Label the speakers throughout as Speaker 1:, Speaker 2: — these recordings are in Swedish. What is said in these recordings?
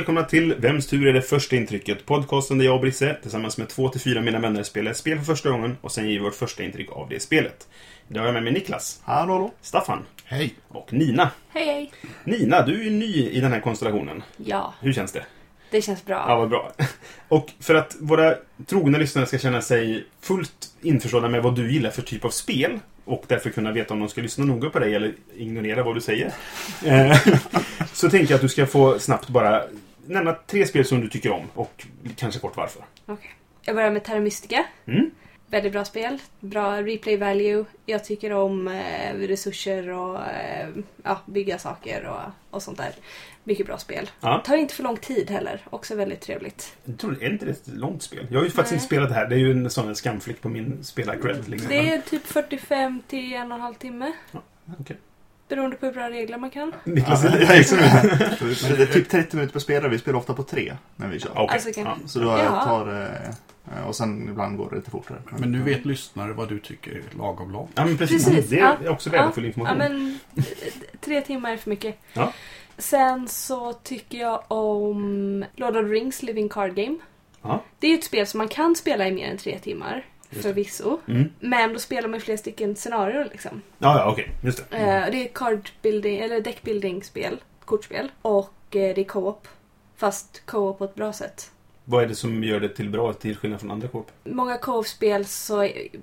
Speaker 1: Välkomna till Vems tur är det första intrycket? Podcasten där jag och Brisse tillsammans med två till fyra mina vänner spelar ett spel för första gången och sen ger vi vårt första intryck av det spelet. Idag har jag med mig Niklas,
Speaker 2: Hallå, hallå.
Speaker 1: Staffan
Speaker 2: Hej.
Speaker 1: och Nina.
Speaker 3: Hej, hej.
Speaker 1: Nina, du är ju ny i den här konstellationen.
Speaker 3: Ja,
Speaker 1: Hur känns det?
Speaker 3: det känns bra.
Speaker 1: Ja, vad bra. Och för att våra trogna lyssnare ska känna sig fullt införstådda med vad du gillar för typ av spel och därför kunna veta om de ska lyssna noga på dig eller ignorera vad du säger. eh, så tänker jag att du ska få snabbt bara nämna tre spel som du tycker om och kanske kort varför.
Speaker 3: Okej. Jag börjar med Terra Mystica.
Speaker 1: Mm.
Speaker 3: Väldigt bra spel. Bra replay value. Jag tycker om eh, resurser och eh, ja, bygga saker och, och sånt där. Mycket bra spel.
Speaker 1: Ja.
Speaker 3: Tar inte för lång tid heller. Också väldigt trevligt.
Speaker 1: Jag tror, är inte det ett långt spel? Jag har ju faktiskt
Speaker 3: Nej.
Speaker 1: inte spelat det här. Det är ju en sån skamfläck på min spelarcred. Liksom.
Speaker 3: Det är typ 45 till en och en halv timme.
Speaker 1: Okej.
Speaker 3: Beroende på hur bra regler man kan.
Speaker 1: Niklas,
Speaker 2: Ja,
Speaker 1: det är liksom...
Speaker 2: Men det är typ 30 minuter per spelare. Vi spelar ofta på tre när vi kör.
Speaker 1: Okej.
Speaker 3: Alltså, kan-
Speaker 2: Ja, så då
Speaker 3: Jaha.
Speaker 2: tar... eh, Och sen ibland går det lite fortare.
Speaker 4: Men nu vet lyssnare vad du tycker är lagom långt.
Speaker 1: Ja, men precis.
Speaker 3: Precis,
Speaker 1: Det
Speaker 3: ja.
Speaker 1: är också värdefull
Speaker 3: Ja,
Speaker 1: information.
Speaker 3: men tre timmar är för mycket.
Speaker 1: Ja.
Speaker 3: Sen så tycker jag om Lord of the Rings Living Card Game.
Speaker 1: Ja.
Speaker 3: Det är ett spel som man kan spela i mer än tre timmar. Förvisso.
Speaker 1: Mm.
Speaker 3: Men då spelar man flera stycken scenarier liksom.
Speaker 1: Ja, ja, okej. Just det.
Speaker 3: Eh, det är card building, eller deckbuilding-spel, kortspel. Och eh, det är co-op. Fast co-op på ett bra sätt.
Speaker 1: Vad är det som gör det till bra till skillnad från andra korp?
Speaker 3: Många co-op-spel så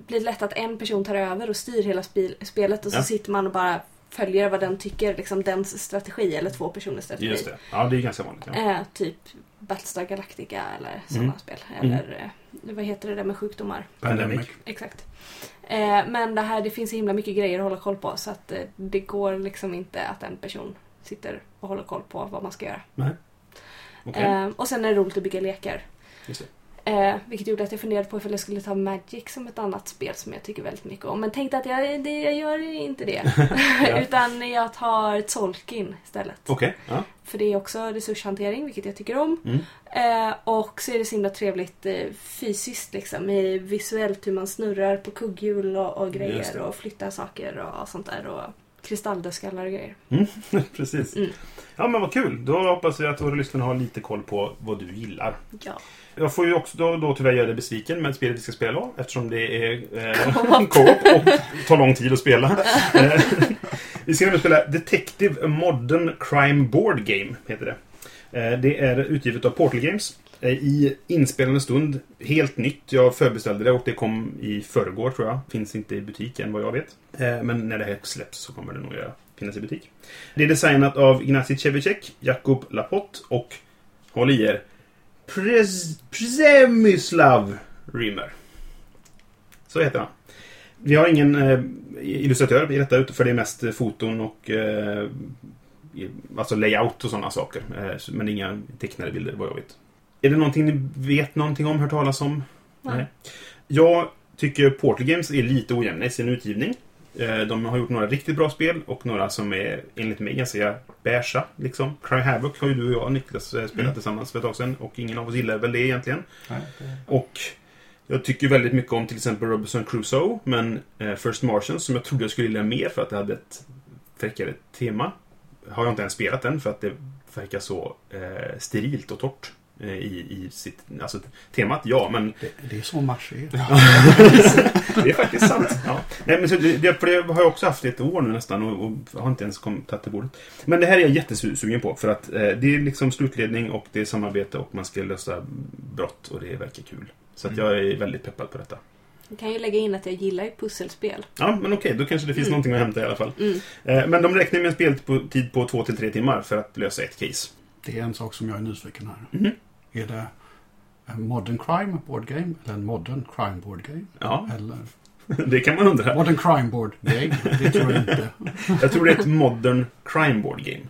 Speaker 3: blir det lätt att en person tar över och styr hela spel, spelet och så
Speaker 1: Ja.
Speaker 3: sitter man och bara följer vad den tycker, liksom dens strategi eller två personers strategi.
Speaker 1: Just det. Ja, det är ganska vanligt. Ja.
Speaker 3: Eh, typ Battlestar Galactica eller sådana
Speaker 1: Mm.
Speaker 3: spel.
Speaker 1: Mm.
Speaker 3: Eller eh, vad heter det där med sjukdomar?
Speaker 1: Pandemic.
Speaker 3: Exakt. Eh, men det här, det finns så himla mycket grejer att hålla koll på så att eh, det går liksom inte att en person sitter och håller koll på vad man ska göra.
Speaker 1: Nej. Okej.
Speaker 3: Eh, och sen är det roligt att bygga lekar. Eh, vilket gjorde att jag funderade på ifall jag skulle ta Magic som ett annat spel som jag tycker väldigt mycket om. Men tänkte att jag, det, jag gör inte det.
Speaker 1: Ja.
Speaker 3: Utan jag tar Tolkien istället.
Speaker 1: Okej. Ja.
Speaker 3: För det är också resurshantering, vilket jag tycker om.
Speaker 1: Mm.
Speaker 3: Eh, och så är det så himla trevligt eh, fysiskt liksom. I visuellt hur man snurrar på kugghjul och, och grejer och flyttar saker och sånt där. Och kristalldödskallar och grejer.
Speaker 1: Precis.
Speaker 3: Mm.
Speaker 1: Ja, men vad kul. Då hoppas jag att våra lyssnare har lite koll på vad du gillar.
Speaker 3: Ja.
Speaker 1: Jag får ju också då, då tyvärr göra dig besviken med spelet vi ska spela då, eftersom det är eh,
Speaker 3: Co-op.
Speaker 1: och tar lång tid att spela. Eh, vi ska nu spela Detective Modern Crime Board Game, heter det. Eh, det är utgivet av Portal Games. Eh, I inspelande stund, helt nytt. Jag förbeställde det och det kom i förrgår tror jag. Finns inte i butik än vad jag vet. Eh, men när det här släpps så kommer det nog finnas i butik. Det är designat av Ignacy Cevicek, Jakub Lapott och, håll i er, Prez- Przemyslav Rimmer. Så heter han. Vi har ingen eh, illustratör i detta, för det är mest eh, foton och eh, alltså layout och sådana saker. Eh, men inga tecknade bilder vad jag vet. Är det någonting ni vet någonting om, hört talas om?
Speaker 3: Nej.
Speaker 1: Jag tycker Portal Games är lite ojämna i sin utgivning. Eh, De har gjort några riktigt bra spel och några som är enligt mig ganska beiga. Liksom. Cry Havoc har ju du och jag, Niklas, eh, spelat
Speaker 2: Mm.
Speaker 1: tillsammans för ett tag sedan och ingen av oss gillar väl det egentligen.
Speaker 2: Nej, det-
Speaker 1: Och jag tycker väldigt mycket om till exempel Robinson Crusoe, men eh, First Martians som jag trodde jag skulle gilla mer för att det hade ett fräckare tema. Har jag inte ens spelat än för att det verkar så eh, sterilt och torrt i, i sitt... Alltså temat, ja, men
Speaker 4: Det, det är så Mars är.
Speaker 1: det är faktiskt sant. Ja. Nej, men så det, för det har jag också haft i ett år nu nästan och, och har inte ens kommit tagit till bordet. Men det här är jag jättesugen på för att eh, det är liksom slutledning och det är samarbete och man ska lösa brott och det verkar kul. Så att
Speaker 2: Mm.
Speaker 1: jag är väldigt peppad på detta.
Speaker 3: Jag kan ju lägga in att jag gillar ju pusselspel.
Speaker 1: Ja, men okej, då kanske det finns
Speaker 3: Mm.
Speaker 1: någonting att hämta i alla fall.
Speaker 3: Mm.
Speaker 1: Eh, men de räknar med en speltid på två till tre timmar för att lösa ett case.
Speaker 4: Det är en sak som jag är nyfiken här.
Speaker 1: Mhm.
Speaker 4: Är det en modern crime board game eller en modern crime board game?
Speaker 1: Ja,
Speaker 4: Eller
Speaker 1: det kan man undra.
Speaker 4: modern crime board game? Det tror jag inte.
Speaker 1: Jag tror det är ett modern crime board game.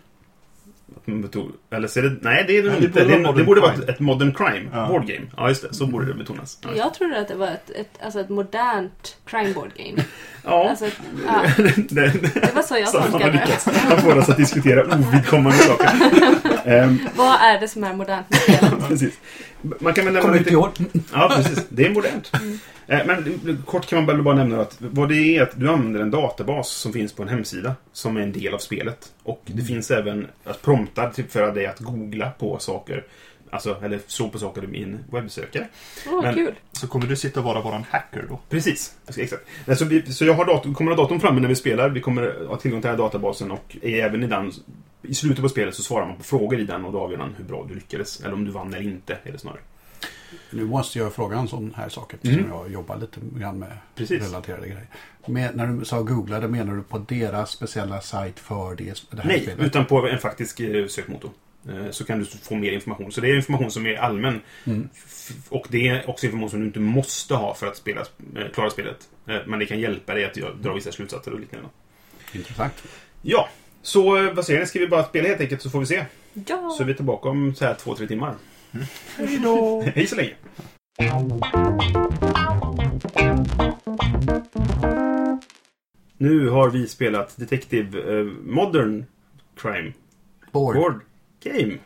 Speaker 1: Eller så är det... Nej, det är det
Speaker 2: Nej, det
Speaker 1: inte.
Speaker 2: borde
Speaker 1: Det, borde vara ett, ett modern crime
Speaker 2: Ja.
Speaker 1: board game. Ja, just det. Så borde det betonas. Ja,
Speaker 3: Jag trodde att det var ett, ett, alltså ett modernt crime board game.
Speaker 1: ja.
Speaker 3: Alltså, ett- ja,
Speaker 1: det,
Speaker 3: det var så jag tolkade det.
Speaker 1: Han får oss att diskutera ovidkommande saker. Ehm,
Speaker 3: Vad är det som är modernt med spelet?
Speaker 1: precis. Man kan väl nämna
Speaker 4: Kommer inte
Speaker 1: lite...
Speaker 4: ihåg.
Speaker 1: Ja, precis. Det är modernt. Eh, Men kort kan man väl bara nämna att vad det är att du använder en databas som finns på en hemsida som är en del av spelet. Och det finns även att promptar typ för dig att googla på saker. Alltså, eller slå på saker i en webbsökare.
Speaker 3: Åh,
Speaker 1: Men-
Speaker 3: kul.
Speaker 2: Så kommer du sitta och vara våran hacker då?
Speaker 1: Precis. Exakt. Nej, Så, vi, så jag har datorn, kommer ha datorn framme när vi spelar. Vi kommer ha tillgång till den här databasen och är även i den i slutet på spelet så svarar man på frågor i den och då avgör den hur bra du lyckades. Eller om du vann eller inte, är det snarare.
Speaker 4: Nu måste jag fråga en sån här sak eftersom
Speaker 1: Mm.
Speaker 4: jag jobbar lite grann med
Speaker 1: Precis.
Speaker 4: relaterade grejer. Men när du sa googlade, menar du på deras speciella sajt för det, det här
Speaker 1: Nej,
Speaker 4: spelet?
Speaker 1: utan på en faktisk eh, sökmotor. Eh, Så kan du få mer information. Så det är information som är allmän.
Speaker 4: Mm.
Speaker 1: Och det är också information som du inte måste ha för att spela, eh, klara spelet. Men det kan hjälpa dig att dra vissa slutsatser och liknande.
Speaker 4: Intressant.
Speaker 1: Ja, så eh, vad säger ni? Ska vi bara spela helt enkelt så får vi se.
Speaker 3: Ja.
Speaker 1: Så är vi tillbaka om så här två, tre timmar.
Speaker 2: Hej då!
Speaker 1: Hej så länge! Nu har vi spelat Detective eh, Modern Crime
Speaker 4: Board.
Speaker 1: Board Game.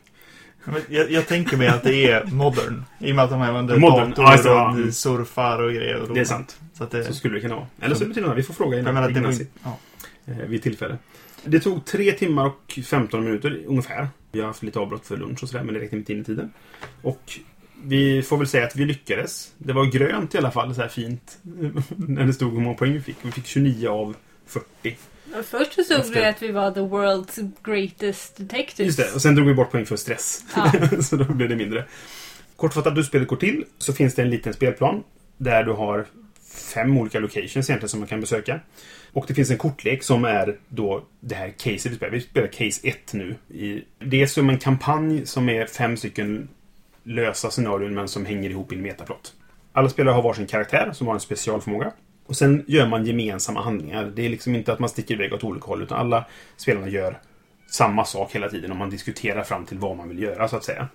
Speaker 2: Jag, jag tänker mig att det är modern. I och med att de använder
Speaker 1: Modern,
Speaker 2: dator
Speaker 1: ja.
Speaker 2: och surfar och grejer. Och
Speaker 1: Det är sant.
Speaker 2: Så att det,
Speaker 1: Så skulle det kunna vara. Eller så betyder det Vi får fråga
Speaker 2: jag menar, det var,
Speaker 1: Ignasi
Speaker 2: ja.
Speaker 1: eh, vid tillfälle. Det tog 3 timmar och 15 minuter ungefär. Vi har haft lite avbrott för lunch och sådär, men det räckte inte in i tiden. Och vi får väl säga att vi lyckades. Det var grönt i alla fall, så här fint. När det stod hur många poäng vi fick. Vi fick 29 av 40.
Speaker 3: Först så såg vi att vi var the world's greatest detectives.
Speaker 1: Just det, och sen drog vi bort poäng för stress.
Speaker 3: Ja.
Speaker 1: så då blev det mindre. Kortfattat hur spelet går till så finns det en liten spelplan där du har fem olika locations egentligen som man kan besöka. Och det finns en kortlek som är då det här caset vi spelar. Vi spelar case 1 nu. Det är som en kampanj som är fem stycken lösa scenarion men som hänger ihop i en metaplott. Alla spelare har varsin karaktär som har en specialförmåga. Och sen gör man gemensamma handlingar. Det är liksom inte att man sticker iväg åt olika håll utan alla spelarna gör samma sak hela tiden och man diskuterar fram till vad man vill göra så att säga.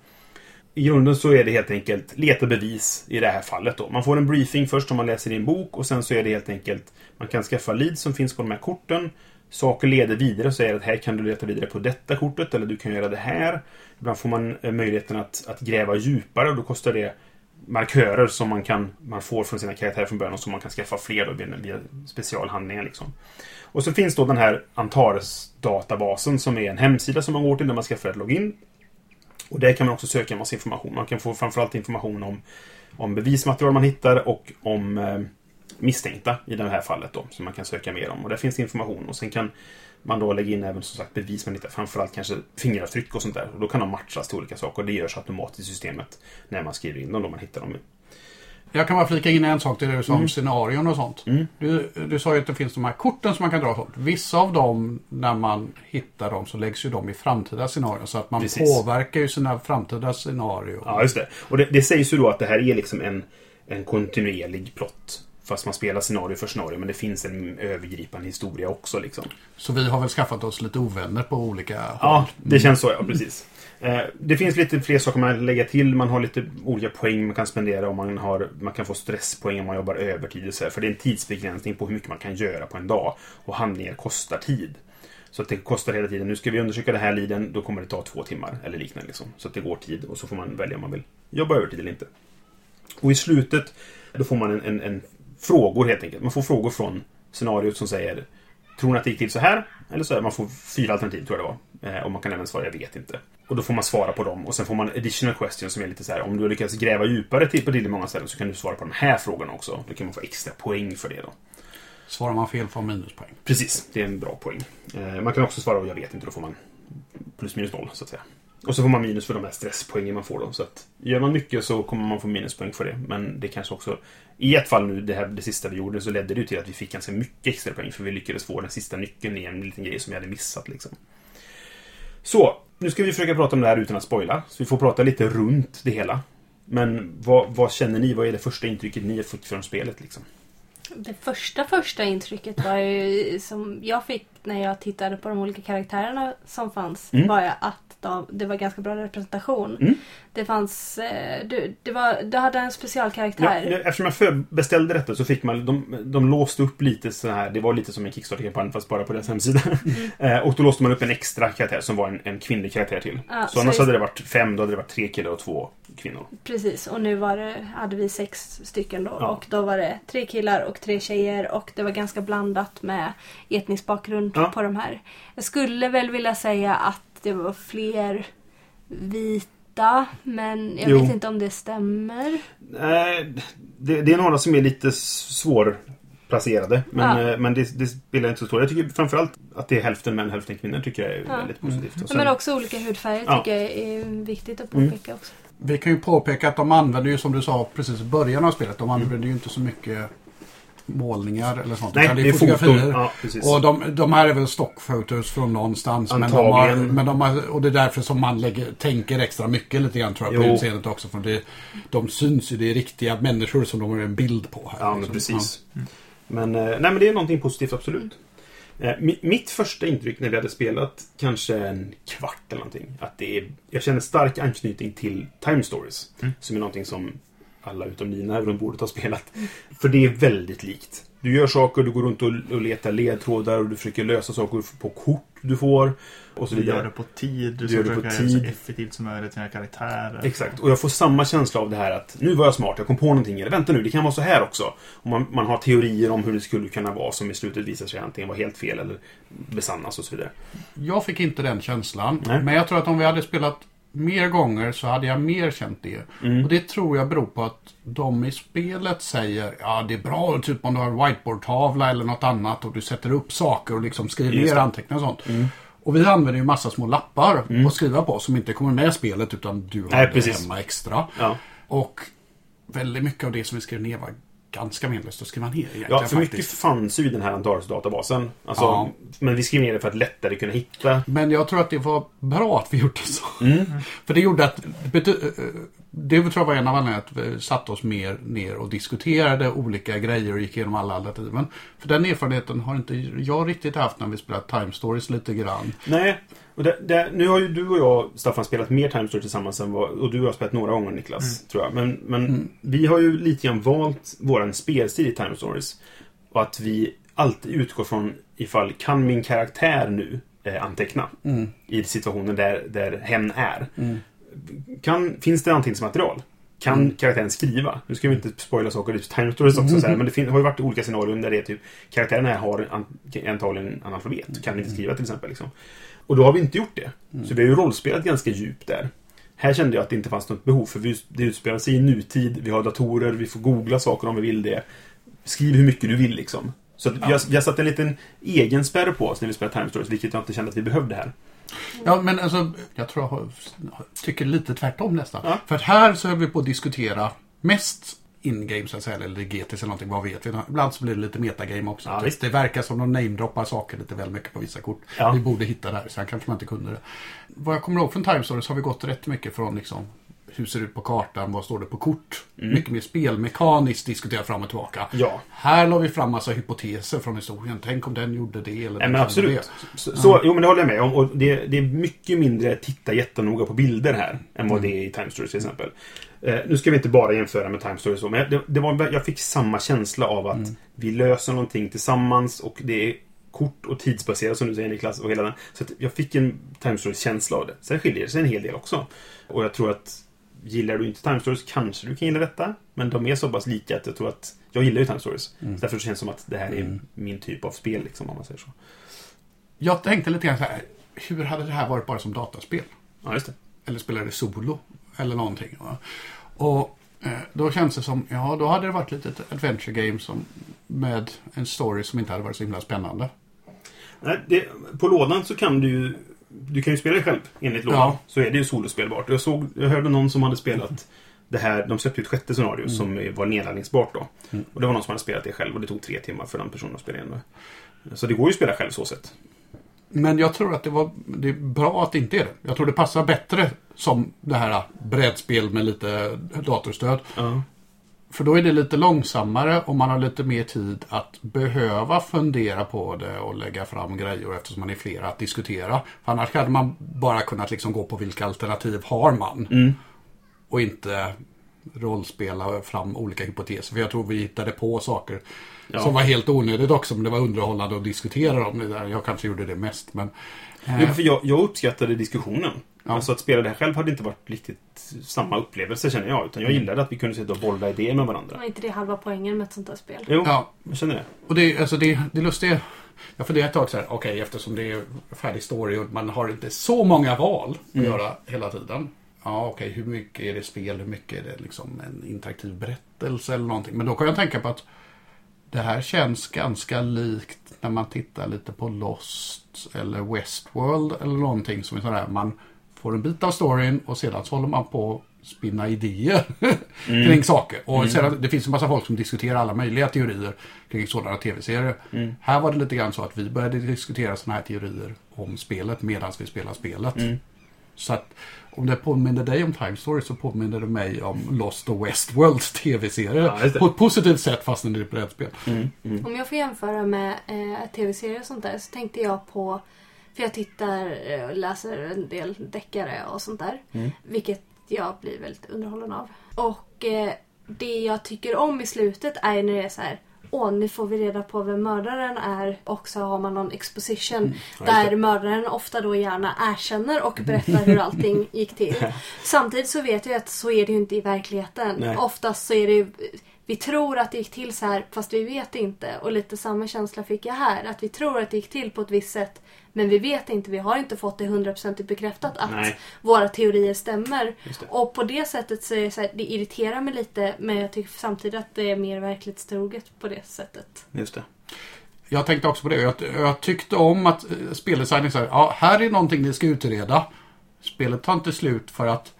Speaker 1: I grunden så är det helt enkelt leta bevis i det här fallet då. Man får en briefing först om man läser i en bok och sen så är det helt enkelt man kan skaffa leads som finns på de här korten. Saker leder vidare och säger att här kan du leta vidare på detta kortet eller du kan göra det här. Ibland får man eh, möjligheten att, att gräva djupare och då kostar det markörer som man, kan, man får från sina karaktärer från början och som man kan skaffa fler då via, via specialhandlingar. Liksom. Och så finns då den här Antares-databasen som är en hemsida som man går till där man skaffar ett login. Och där kan man också söka en massa information. Man kan få framförallt information om, om bevismaterial man hittar och om eh, misstänkta i det här fallet då, som man kan söka mer om. Och där finns det information och sen kan man då lägga in även som sagt bevis man hittar, framförallt kanske fingeravtryck och sånt där. Och då kan de matchas till olika saker och det görs automatiskt i systemet när man skriver in dem då man hittar dem.
Speaker 4: Jag kan bara flika in en sak till det du sa om
Speaker 1: Mm.
Speaker 4: scenarion och sånt.
Speaker 1: Mm.
Speaker 4: Du, du sa ju att det finns de här korten som man kan dra sånt. Vissa av dem, när man hittar dem, så läggs ju de i framtida scenarion. Så att man
Speaker 1: Precis.
Speaker 4: påverkar ju sina framtida scenarion.
Speaker 1: Ja, just det. Och det, det sägs ju då att det här är liksom en, en kontinuerlig plott. Fast man spelar scenario för scenario, men det finns en övergripande historia också. Liksom.
Speaker 4: Så vi har väl skaffat oss lite ovänner på olika håll.
Speaker 1: Ja, det känns så, ja. Precis. Eh, det finns lite fler saker man kan lägga till. Man har lite olika poäng man kan spendera och man, har, man kan få stresspoäng om man jobbar övertid. Och så här, för det är en tidsbegränsning på hur mycket man kan göra på en dag. Och handlingar kostar tid. Så att det kostar hela tiden. Nu ska vi undersöka den här liden, då kommer det ta två timmar eller liknande. Liksom. Så att det går tid och så får man välja om man vill jobba övertid eller inte. Och i slutet, då får man en, en, en frågor helt enkelt. Man får frågor från scenariot som säger Tror ni att det gick till så här? Eller så här, man får fyra alternativ tror jag det var. Eh, och man kan även svara jag vet inte. Och då får man svara på dem. Och sen får man additional questions som är lite så här. Om du har lyckats gräva djupare till på tillräckligt många ställen så kan du svara på de här frågorna också. Då kan man få extra poäng för det då.
Speaker 4: Svarar man fel får man minuspoäng.
Speaker 1: Precis, det är en bra poäng. Eh, man kan också svara jag vet inte, då får man plus minus noll så att säga. Och så får man minus för de här stresspoängen man får då. Så att gör man mycket så kommer man få minuspoäng för det. Men det kanske också... I ett fall nu, det, här, det sista vi gjorde, så ledde det ju till att vi fick ganska mycket extra poäng. För vi lyckades få den sista nyckeln i en liten grej som vi hade missat liksom. Så, nu ska vi försöka prata om det här utan att spoila. Så vi får prata lite runt det hela. Men vad, vad känner ni? Vad är det första intrycket ni har fått från spelet liksom?
Speaker 3: Det första första intrycket var ju som jag fick när jag tittade på de olika karaktärerna som fanns.
Speaker 1: Mm.
Speaker 3: Var ju att de, det var ganska bra representation.
Speaker 1: Mm.
Speaker 3: Det fanns... Eh, du, det var, du hade en
Speaker 1: Ja,
Speaker 3: specialkaraktär.
Speaker 1: eftersom jag förbeställde detta så fick man, de, de låste upp lite så här, det var lite som en Kickstarter-kampanj fast bara på deras hemsida. Eh, och då låste man upp en extra karaktär som var en, en kvinnlig karaktär till.
Speaker 3: Ja,
Speaker 1: så
Speaker 3: så
Speaker 1: annars
Speaker 3: i-
Speaker 1: hade det varit fem, då hade det varit tre killar och två kvinnor.
Speaker 3: Precis, och nu var det, hade vi sex stycken då.
Speaker 1: Ja.
Speaker 3: Och då var det tre killar och tre tjejer och det var ganska blandat med etnisk bakgrund
Speaker 1: Ja.
Speaker 3: på de här. Jag skulle väl vilja säga att det var fler vita, men jag
Speaker 1: Jo.
Speaker 3: vet inte om det stämmer.
Speaker 1: Det, det är några som är lite svårplacerade. Men,
Speaker 3: Ja.
Speaker 1: eh, men det, det spelar inte så stor Jag tycker framförallt att det är hälften män, hälften kvinnor tycker jag är
Speaker 3: Ja.
Speaker 1: väldigt positivt. Och sen-
Speaker 3: Men också olika hudfärger
Speaker 1: Ja.
Speaker 3: tycker jag är viktigt att
Speaker 1: Mm.
Speaker 3: påpeka också.
Speaker 4: Vi kan ju påpeka att de använder ju som du sa precis i början av spelet. De använder ju inte så mycket målningar eller sånt.
Speaker 1: Nej, det är
Speaker 4: fotografier.
Speaker 1: Ja.
Speaker 4: Och de, de här är väl stockfotos från någonstans. Men de har,
Speaker 1: Antagligen.
Speaker 4: men de har, och det är därför som man lägger, tänker extra mycket lite grann tror jag på utseendet också. För det, de syns ju, det är riktiga människor som de har en bild på. Här,
Speaker 1: Ja, men
Speaker 4: liksom.
Speaker 1: precis. Men, eh, nej, men det är någonting positivt, absolut. Eh, mi- Mitt första intryck när vi hade spelat kanske en kvart eller någonting. Att det är, jag känner stark anknytning till Time Stories. Som är någonting som alla utom Nina runt bordet har spelat. För det är väldigt likt. Du gör saker, du går runt och, och letar ledtrådar och du försöker lösa saker på kort du får. Och så
Speaker 2: Du gör det på tid, du,
Speaker 1: Du gör det på
Speaker 2: det så
Speaker 1: tid.
Speaker 2: effektivt som möjligt till dina karaktärer.
Speaker 1: Exakt, och jag får samma känsla av det här att nu var jag smart, jag kom på någonting. Eller vänta nu, det kan vara så här också. Och man, man har teorier om hur det skulle kunna vara som i slutet visar sig antingen vara helt fel eller besannas och så vidare.
Speaker 4: Jag fick inte den känslan.
Speaker 1: Nej.
Speaker 4: Men jag tror att om vi hade spelat mer gånger så hade jag mer känt det.
Speaker 1: Mm.
Speaker 4: Och det tror jag beror på att de i spelet säger ja det är bra typ om du har en whiteboardtavla eller något annat och du sätter upp saker och liksom skriver ner anteckningar och sånt. Och vi använder ju massa små lappar att skriva på som inte kommer med i spelet utan du har
Speaker 1: Nej,
Speaker 4: det
Speaker 1: precis.
Speaker 4: hemma extra.
Speaker 1: Ja.
Speaker 4: Och väldigt mycket av det som vi skrev ner var ganska meningslöst att skriva ner egentligen
Speaker 1: Ja, för mycket
Speaker 4: faktiskt.
Speaker 1: fanns ju i den här Antares-databasen. Alltså,
Speaker 4: Ja.
Speaker 1: Men vi skrev ner det för att lättare kunna hitta.
Speaker 4: Men jag tror att det var bra att vi gjorde så.
Speaker 1: Mm.
Speaker 4: För det gjorde att... Det tror jag var en av anledningarna att vi satte oss mer ner och diskuterade olika grejer och gick igenom alla alternativen. För den erfarenheten har inte jag riktigt haft när vi spelat Time Stories lite grann.
Speaker 1: Nej, och det, det, nu har ju du och jag, Staffan, spelat mer Time Story tillsammans än vad, och du har spelat några gånger, Niklas, tror jag. Men, men vi har ju lite grann valt våran spelstil i Time Stories. Och att vi alltid utgår från ifall, kan min karaktär nu eh, anteckna? I situationen där, där hen är. Kan, finns det anteckningsmaterial? Kan karaktären skriva? Nu ska vi inte spoila saker i Time Stories också, så här, men det fin- har ju varit olika scenarion där det är typ karaktären här har an, antagligen analfabet och kan inte skriva till exempel. Liksom. Och då har vi inte gjort det. Så vi har ju rollspelat ganska djupt där. Här kände jag att det inte fanns något behov, för vi, det utspelar sig i nutid, vi har datorer, vi får googla saker om vi vill det. Skriv hur mycket du vill liksom. Så att vi, har, vi har satt en liten egen spärr på oss när vi spelar Time Stories, vilket jag inte kände att vi behövde här.
Speaker 4: Ja, men alltså, jag tror jag har, tycker lite tvärtom nästan.
Speaker 1: Ja.
Speaker 4: För att här så är vi på att diskutera mest in-game så att säga, eller GTS eller någonting, vad vet vi. Ibland så blir det lite metagame också.
Speaker 1: Ja,
Speaker 4: det, verkar som de namedroppar saker lite väl mycket på vissa kort.
Speaker 1: Ja.
Speaker 4: Vi borde hitta det här, sen kanske man inte kunde det. Vad jag kommer ihåg från Time Stories har vi gått rätt mycket från liksom hur ser det ut på kartan, vad står det på kort? Mycket mer spelmekaniskt diskutera fram och tillbaka.
Speaker 1: Mm. Ja.
Speaker 4: Här la vi fram massa hypoteser från historien. Tänk om den gjorde det eller
Speaker 1: Nej, men absolut.
Speaker 4: det.
Speaker 1: Så, så, jo, men det håller jag med om. Och det, det är mycket mindre titta jättenoga på bilder här än vad det är i Time Stories till exempel. Eh, nu ska vi inte bara jämföra med Time Stories, men det, det var, jag fick samma känsla av att vi löser någonting tillsammans och det är kort och tidsbaserat som du säger Niklas och hela den. Så jag fick en Time Stories-känsla av det. Sen skiljer det sig en hel del också. Och jag tror att Gillar du inte Time Stories kanske du kan gilla detta. Men de är så pass lika att jag tror att jag gillar ju Time Stories. Så därför känns det som att det här är min typ av spel, liksom, om man säger så.
Speaker 4: Jag tänkte lite grann så här. Hur hade det här varit bara som dataspel?
Speaker 1: Ja, just det.
Speaker 4: Eller spelade solo. Eller någonting. Va? Och eh, då känns det som, ja då hade det varit lite ett adventure game som, med en story som inte hade varit så himla spännande.
Speaker 1: Nej, det, på lådan så kan du ju... Du kan ju spela dig själv enligt lådan.
Speaker 4: Ja.
Speaker 1: Så är det ju solospelbart. Jag, såg, jag hörde någon som hade spelat det här. De släppte ju ett sjätte scenario som var nedladdningsbart då. Och det var någon som hade spelat det själv och det tog tre timmar för den personen att spela in det. Så det går ju att spela själv så sett.
Speaker 4: Men jag tror att det, var, det är bra att det inte är det. Jag tror det passar bättre som det här brädspel med lite datorstöd.
Speaker 1: Ja.
Speaker 4: För då är det lite långsammare och man har lite mer tid att behöva fundera på det och lägga fram grejer eftersom man är flera att diskutera. För annars hade man bara kunnat liksom gå på vilka alternativ har man. Och inte rollspela fram olika hypoteser. För jag tror vi hittade på saker
Speaker 1: Ja.
Speaker 4: som var helt onödigt också. Men det var underhållande att diskutera där. Jag kanske gjorde det mest. Men, eh,
Speaker 1: Jo, för jag, jag uppskattade diskussionen.
Speaker 4: Ja.
Speaker 1: Alltså att spela det här själv hade inte varit riktigt samma upplevelse känner jag. Utan jag gillade att vi kunde sitta och bolla idéer med varandra.
Speaker 3: Var inte det halva poängen med ett sånt här spel?
Speaker 1: Jo,
Speaker 4: ja,
Speaker 1: jag känner det.
Speaker 4: Och det, alltså det, det lustiga, jag funderade ett tag så här, okej eftersom det är färdig story och man har inte så många val att
Speaker 1: Mm.
Speaker 4: göra hela tiden. Ja, okej, hur mycket är det spel, hur mycket är det liksom en interaktiv berättelse eller någonting. Men då kan jag tänka på att det här känns ganska likt när man tittar lite på Lost eller Westworld eller någonting som är sådär. Man får en bit av storyn och sedan så håller man på att spinna idéer kring saker. Och sedan, det finns en massa folk som diskuterar alla möjliga teorier kring sådana tv-serier. Här var det lite grann så att vi började diskutera sådana här teorier om spelet medan vi spelar spelet. Så att om det påminner dig om Time Story så påminner det mig om Lost och Westworlds tv-serier.
Speaker 1: Ja,
Speaker 4: på ett positivt sätt fastän det är ett brädspel.
Speaker 3: Om jag får jämföra med eh, tv-serier och sånt där så tänkte jag på för jag tittar eh, och läser en del deckare och sånt där. Vilket jag blir väldigt underhållen av. Och eh, det jag tycker om i slutet är när det är så här Åh, nu får vi reda på vem mördaren är och så har man någon exposition
Speaker 1: just
Speaker 3: där mördaren ofta då gärna erkänner och berättar hur allting gick till. Samtidigt så vet jag att så är det ju inte i verkligheten.
Speaker 1: Nej.
Speaker 3: Oftast så är det ju, vi tror att det gick till så här fast vi vet inte. Och lite samma känsla fick jag här. Att vi tror att det gick till på ett visst sätt men vi vet inte. Vi har inte fått det hundraprocentigt bekräftat att
Speaker 1: Nej.
Speaker 3: våra teorier stämmer. Och på det sättet så är det så här, det irriterar mig lite men jag tycker samtidigt att det är mer verklighetstroget på det sättet.
Speaker 1: Just det.
Speaker 4: Jag tänkte också på det. Jag, jag tyckte om att eh, speldesignen sa ja, här är någonting ni ska utreda. Spelet tar inte slut för att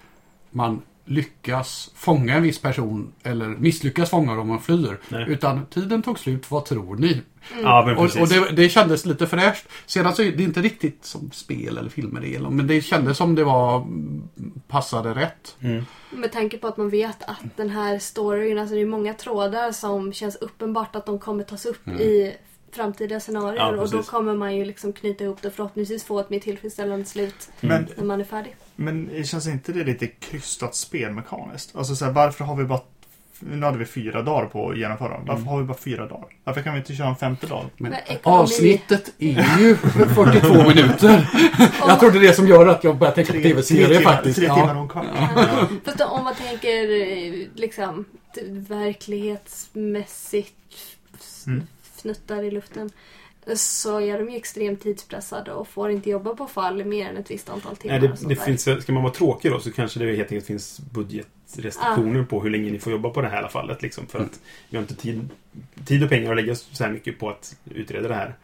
Speaker 4: man lyckas fånga en viss person eller misslyckas fånga dem och flyr.
Speaker 1: Nej.
Speaker 4: Utan tiden tog slut, vad tror ni?
Speaker 1: Ja, men
Speaker 4: Och, och det, det kändes lite fräscht. Sedan så är det inte riktigt som spel eller filmer det men det kändes som det var mm, passade rätt.
Speaker 1: Mm.
Speaker 3: Med tanke på att man vet att den här storyn, alltså det är många trådar som känns uppenbart att de kommer tas upp i framtida scenarier
Speaker 1: Ja,
Speaker 3: och då kommer man ju liksom knyta ihop det och förhoppningsvis få ett mer tillfredsställande slut
Speaker 2: Men,
Speaker 3: när man är färdig.
Speaker 2: men känns inte det lite krystat spelmekaniskt? Alltså så här, varför har vi bara... Nu hade vi fyra dagar på att genomföra dem. Varför har vi bara fyra dagar? Varför kan vi inte köra en femte dag?
Speaker 4: Men avsnittet är ju 42 minuter. Jag tror det är det som gör att jag börjar tänka på tv-serier faktiskt.
Speaker 2: Tre
Speaker 4: Ja.
Speaker 2: timmar och en kvart.
Speaker 3: Fast om man tänker eh, liksom verklighetsmässigt
Speaker 2: Mm.
Speaker 3: Fnuttar i luften så är de ju extremt tidspressade och får inte jobba på fall i mer än ett visst antal timmar.
Speaker 1: Nej, det, det finns, ska man vara tråkig då så kanske det helt enkelt finns budgetrestriktioner på hur länge ni får jobba på det här i alla fallet. Liksom, för att vi har inte tid, tid och pengar att lägga så här mycket på att utreda det här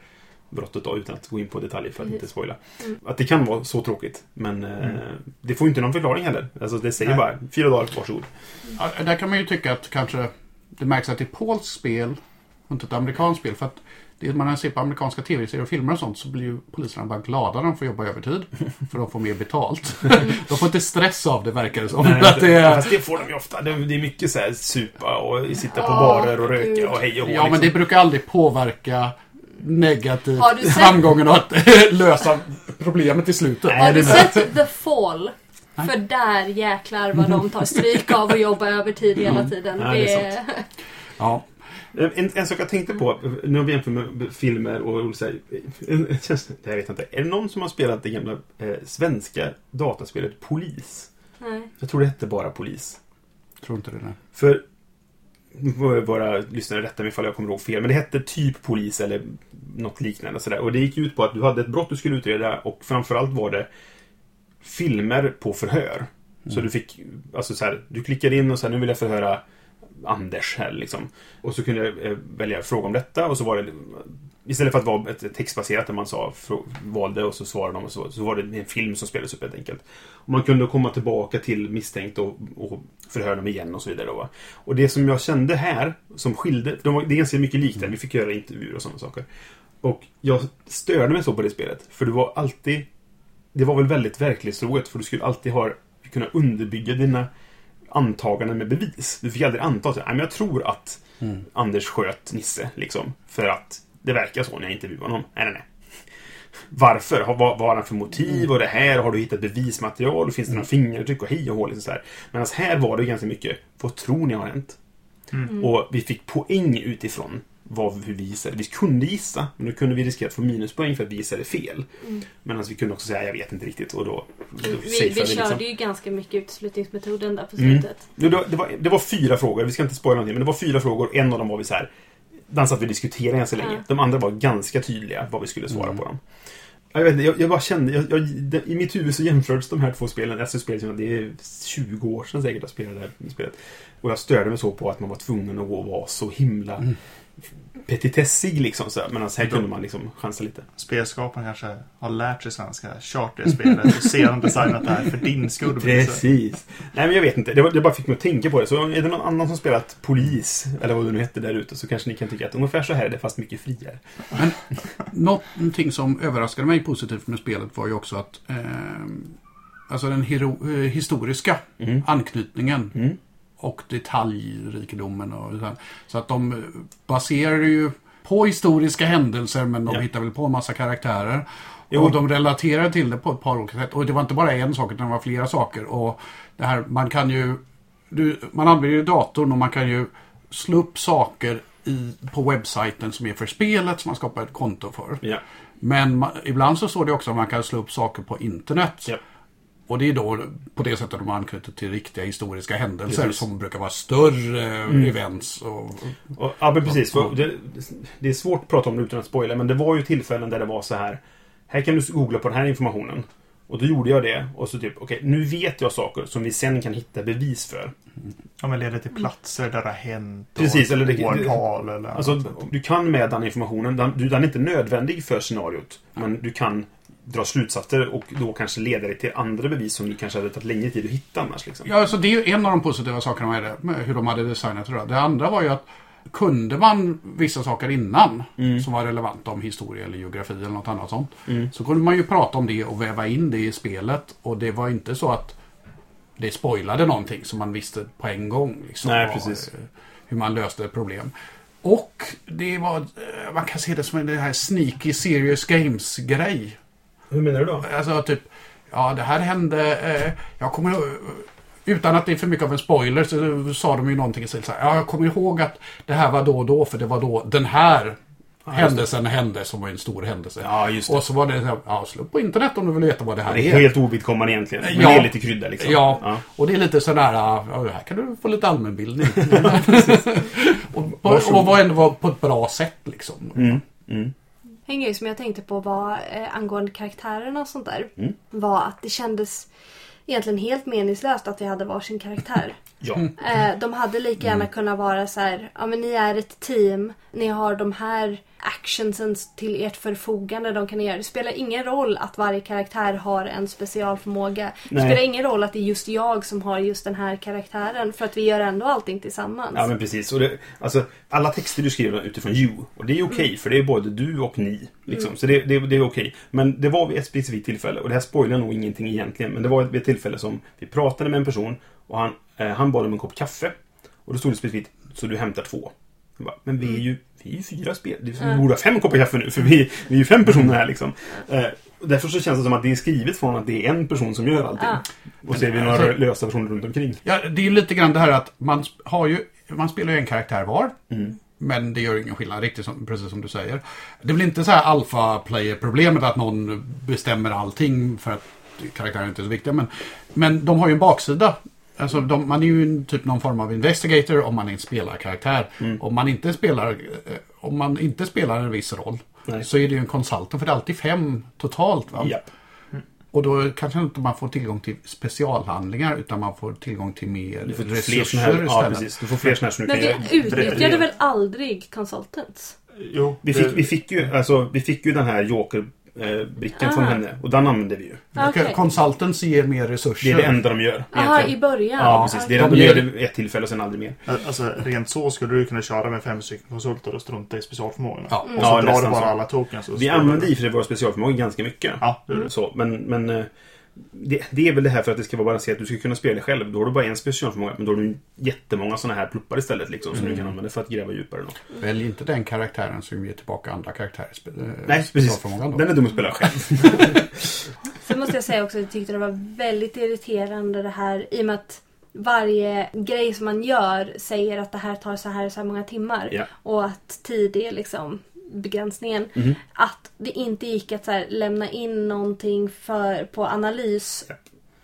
Speaker 1: brottet då, utan att gå in på detaljer för att
Speaker 3: Precis.
Speaker 1: inte spoila.
Speaker 3: Mm.
Speaker 1: Att det kan vara så tråkigt. Men eh,
Speaker 2: Mm.
Speaker 1: det får inte någon förklaring heller. Alltså det säger
Speaker 2: Nej.
Speaker 1: bara fyra dagar, varsågod.
Speaker 4: Ja, där kan man ju tycka att kanske det märks att det är polskt spel inte ett amerikanskt spel. För att det man ser på amerikanska tv-serier och filmer och sånt så blir ju poliserna bara glada när de får jobba övertid. För de får mer betalt. de får inte stress av det verkar det som. att det är,
Speaker 1: Fast det får de ju ofta. Det, är mycket så här supa och sitta på
Speaker 3: Ja,
Speaker 1: barer och röka och hej och hå.
Speaker 4: ja, men
Speaker 1: liksom.
Speaker 4: det brukar aldrig påverka negativt
Speaker 3: Har du sett-
Speaker 4: framgången och att lösa problemet i slutet.
Speaker 1: Nej,
Speaker 3: Har du sett The Fall? För där jäklar vad de tar stryk av att jobba övertid hela tiden.
Speaker 1: Ja, det är
Speaker 3: det
Speaker 4: Ja.
Speaker 1: En, en sak jag tänkte på, nu har vi jämfört med filmer och så här, här vet jag inte. Är det någon som har spelat det gamla eh, svenska dataspelet Polis?
Speaker 3: Nej.
Speaker 1: Jag tror det hette bara Polis.
Speaker 4: Tror inte det. Nej.
Speaker 1: För, nu får våra lyssnare rätta mig ifall jag kommer ihåg fel, men det hette typ Polis eller något liknande. Sådär. Och det gick ut på att du hade ett brott du skulle utreda och framförallt var det filmer på förhör. Så du fick, alltså så här, du klickade in och sen nu vill jag förhöra Anders här liksom. Och så kunde jag eh, välja fråga om detta och så var det Istället för att vara ett textbaserat där man sa, valde och så svarade de och så, så var det en film som spelades upp helt enkelt. Och man kunde komma tillbaka till misstänkt och, och förhöra dem igen och så vidare. Då, va? Och det som jag kände här, som skilde, de var, det är ganska mycket likt där, vi fick göra intervjuer och sådana saker. Och jag störde mig så på det spelet, för det var alltid Det var väl väldigt verklighetstroget, för du skulle alltid ha kunna underbygga dina antaganden med bevis. Du fick aldrig anta att "Nej, men jag tror att Anders sköt Nisse. Liksom, för att det verkar så när jag intervjuar honom. Nej, nej, nej. Varför? Vad vad har han för motiv? Och det här? Har du hittat bevismaterial? Finns det några fingeravtryck och hej och hå? Liksom så här. Medan här var det ganska mycket, vad tror ni har hänt? Och vi fick poäng utifrån vad, vi gissade. Vi kunde gissa, men då kunde vi riskera att få minuspoäng för att vi gissade fel. Medan vi kunde också säga, jag vet inte riktigt. Och då, då
Speaker 3: Vi, vi körde
Speaker 1: liksom.
Speaker 3: ju ganska mycket uteslutningsmetoden där på
Speaker 1: Mm.
Speaker 3: slutet.
Speaker 1: Jo, det, var, det, var, det var fyra frågor, vi ska inte spoila någonting, men det var fyra frågor. En av dem var vi så här. Den satt vi och diskuterade ganska länge.
Speaker 3: Ja.
Speaker 1: De andra var ganska tydliga vad vi skulle svara på dem. Jag, vet inte, jag, jag bara kände, jag, jag, det, i mitt huvud så jämfördes de här två spelen, alltså spel som det är 20 år sedan säkert jag spelade det här spelet. Och jag störde mig så på att man var tvungen att vara så himla petitessig liksom. Så här. Men alltså här kunde man liksom chansa lite.
Speaker 2: Spelskaparen kanske har lärt sig svenska, kört det spelet och sedan designat det här för din skull.
Speaker 1: Precis. Nej men jag vet inte, det, var, det bara fick mig att tänka på det. Så är det någon annan som spelat polis, eller vad det nu hette där ute, så kanske ni kan tycka att ungefär så här är det fast mycket friare.
Speaker 4: Någonting som överraskade mig positivt med spelet var ju också att eh, alltså den hero, eh, historiska
Speaker 1: Mm.
Speaker 4: anknytningen
Speaker 1: Mm.
Speaker 4: Och detaljrikedomen. Och så, så att de eh, baserar ju på historiska händelser men de
Speaker 1: Ja.
Speaker 4: hittar väl på en massa karaktärer.
Speaker 1: Jo.
Speaker 4: Och de relaterar till det på ett par olika sätt. Och det var inte bara en sak utan det var flera saker. Och det här, man kan ju... Du, man använder ju datorn och man kan ju slå upp saker i, på webbsajten som är för spelet som man skapar ett konto för.
Speaker 1: Ja.
Speaker 4: Men man, ibland så står det också att man kan slå upp saker på internet.
Speaker 1: Ja.
Speaker 4: Och det är då på det sättet de anknyter till riktiga historiska händelser
Speaker 1: Precis.
Speaker 4: som brukar vara större events. Och,
Speaker 1: Och, ja, men precis. Det, det är svårt att prata om det utan att spoila, men det var ju tillfällen där det var så här. Här kan du googla på den här informationen. Och då gjorde jag det. Och så typ, okej, nu vet jag saker som vi sen kan hitta bevis för.
Speaker 2: Ja, men leder till platser där det har hänt.
Speaker 1: Precis, eller det-
Speaker 2: årtal eller
Speaker 1: Alltså, du kan med den informationen, den, du- den är inte nödvändig för scenariot. Men du kan dra slutsatser och då kanske leda dig till andra bevis som du kanske hade tagit längre tid att hitta annars. Liksom.
Speaker 4: ja, så det är en av de positiva sakerna med det. Med hur de hade designat det. Det andra var ju att kunde man vissa saker innan som var relevanta om historia eller geografi eller något annat sånt. Så kunde man ju prata om det och väva in det i spelet. Och det var inte så att det spoilade någonting som man visste på en gång. Liksom,
Speaker 1: Nej, precis.
Speaker 4: eh, Hur man löste ett problem. Och det var, eh, man kan se det som en det här sneaky serious games-grej.
Speaker 1: Hur menar du då?
Speaker 4: Alltså typ, ja det här hände, eh, jag kommer ihåg- utan att det är för mycket av en spoiler så sa de ju någonting i stil så här, ja jag kommer ihåg att det här var då och då för det var då den här händelsen hände som var en stor händelse.
Speaker 1: Ja, just det.
Speaker 4: Och så var det ja slå på internet om du vill veta vad det här
Speaker 1: Det är helt ovidkommande egentligen. Men
Speaker 4: Ja.
Speaker 1: det är lite krydda liksom.
Speaker 4: Ja, och det är lite sådär, ja, här kan du få lite allmänbildning. och, och, och ändå var på ett bra sätt liksom.
Speaker 1: Mm. Mm.
Speaker 3: En grej som jag tänkte på var eh, angående karaktärerna och sånt där.
Speaker 1: Mm.
Speaker 3: Var att det kändes egentligen helt meningslöst att vi hade varsin karaktär.
Speaker 1: Ja.
Speaker 3: Eh, de hade lika
Speaker 1: Mm.
Speaker 3: gärna kunnat vara så här, ja men ni är ett team, ni har de här actionsen till ert förfogande de kan göra. Det spelar ingen roll att varje karaktär har en specialförmåga. Det
Speaker 1: Nej.
Speaker 3: spelar ingen roll att det är just jag som har just den här karaktären för att vi gör ändå allting tillsammans.
Speaker 1: Ja, men precis. Och det, alltså, alla texter du skriver utifrån you. Och det är okej, för det är både du och ni. Liksom. Så det, det, det är okej. Men det var vid ett specifikt tillfälle, och det här spoilar nog ingenting egentligen, men det var vid ett tillfälle som vi pratade med en person och han, eh, han bad om en kopp kaffe. Och då stod det specifikt, så du hämtar två. Bara, men vi är ju, vi är ju fyra spel. Vi borde ha fem koppar kaffe nu, för vi, vi är ju fem personer här liksom. Eh, därför så känns det som att det är skrivet från att det är en person som gör allting. Och så är vi några
Speaker 4: alltså-
Speaker 1: lösa personer runt omkring.
Speaker 4: Ja, det är ju lite grann det här att man har ju, man spelar ju en karaktär var.
Speaker 1: Mm.
Speaker 4: Men det gör ingen skillnad, riktigt som, precis som du säger. Det är väl inte så här alfa-player-problemet att någon bestämmer allting för att karaktären inte är så viktiga. Men, men de har ju en baksida. Alltså de, man är ju en, typ någon form av investigator om man är en spelarkaraktär.
Speaker 1: Mm.
Speaker 4: Om, man inte spelar, eh, om man inte spelar en viss roll
Speaker 1: Nej.
Speaker 4: så är det ju en consultant för det är alltid fem totalt. Va?
Speaker 1: Japp.
Speaker 4: Och då kanske inte man får tillgång till specialhandlingar utan man får tillgång till mer
Speaker 1: Du får fler
Speaker 4: resurser
Speaker 1: såna här, ja,
Speaker 4: istället.
Speaker 1: precis. Du får fler såna här som du
Speaker 3: Men vi utnyttjade väl aldrig consultants?
Speaker 2: Jo,
Speaker 1: Vi fick, vi, fick ju, alltså, vi fick ju den här Joker-brickan från
Speaker 3: Ah.
Speaker 1: henne. Och den använde vi ju.
Speaker 3: Okej.
Speaker 4: Consultants ger mer resurser.
Speaker 1: Det är det enda de gör.
Speaker 3: Jaha, i början?
Speaker 1: Ja, precis. Det är det
Speaker 4: De
Speaker 1: gör det vid ett tillfälle och sen aldrig mer.
Speaker 2: Alltså rent så skulle du kunna köra med fem stycken konsulter och strunta i specialförmågorna.
Speaker 4: Ja.
Speaker 2: Och så
Speaker 1: Ja,
Speaker 2: drar du bara
Speaker 1: så.
Speaker 2: alla tokens.
Speaker 1: Vi använder i för våra specialförmågor ganska mycket.
Speaker 2: Ja, det är det.
Speaker 1: Så, men, men eh, det, det är väl det här för att det ska vara balanserat. Du ska kunna spela själv. Då har du bara en specialförmåga. Men då har du jättemånga sådana här pluppar istället. Liksom, Som du kan använda för att gräva djupare. Då.
Speaker 4: Välj inte den karaktären som ger tillbaka andra karaktärer. spe- eh,
Speaker 1: Nej, precis.
Speaker 4: då.
Speaker 1: Den är dum att spela själv.
Speaker 3: Sen måste jag säga också att jag tyckte det var väldigt irriterande det här i och med att varje grej som man gör säger att det här tar så här så här många timmar.
Speaker 1: Ja.
Speaker 3: Och att tid är liksom begränsningen.
Speaker 1: Mhm.
Speaker 3: Att det inte gick att här, lämna in någonting för, på analys.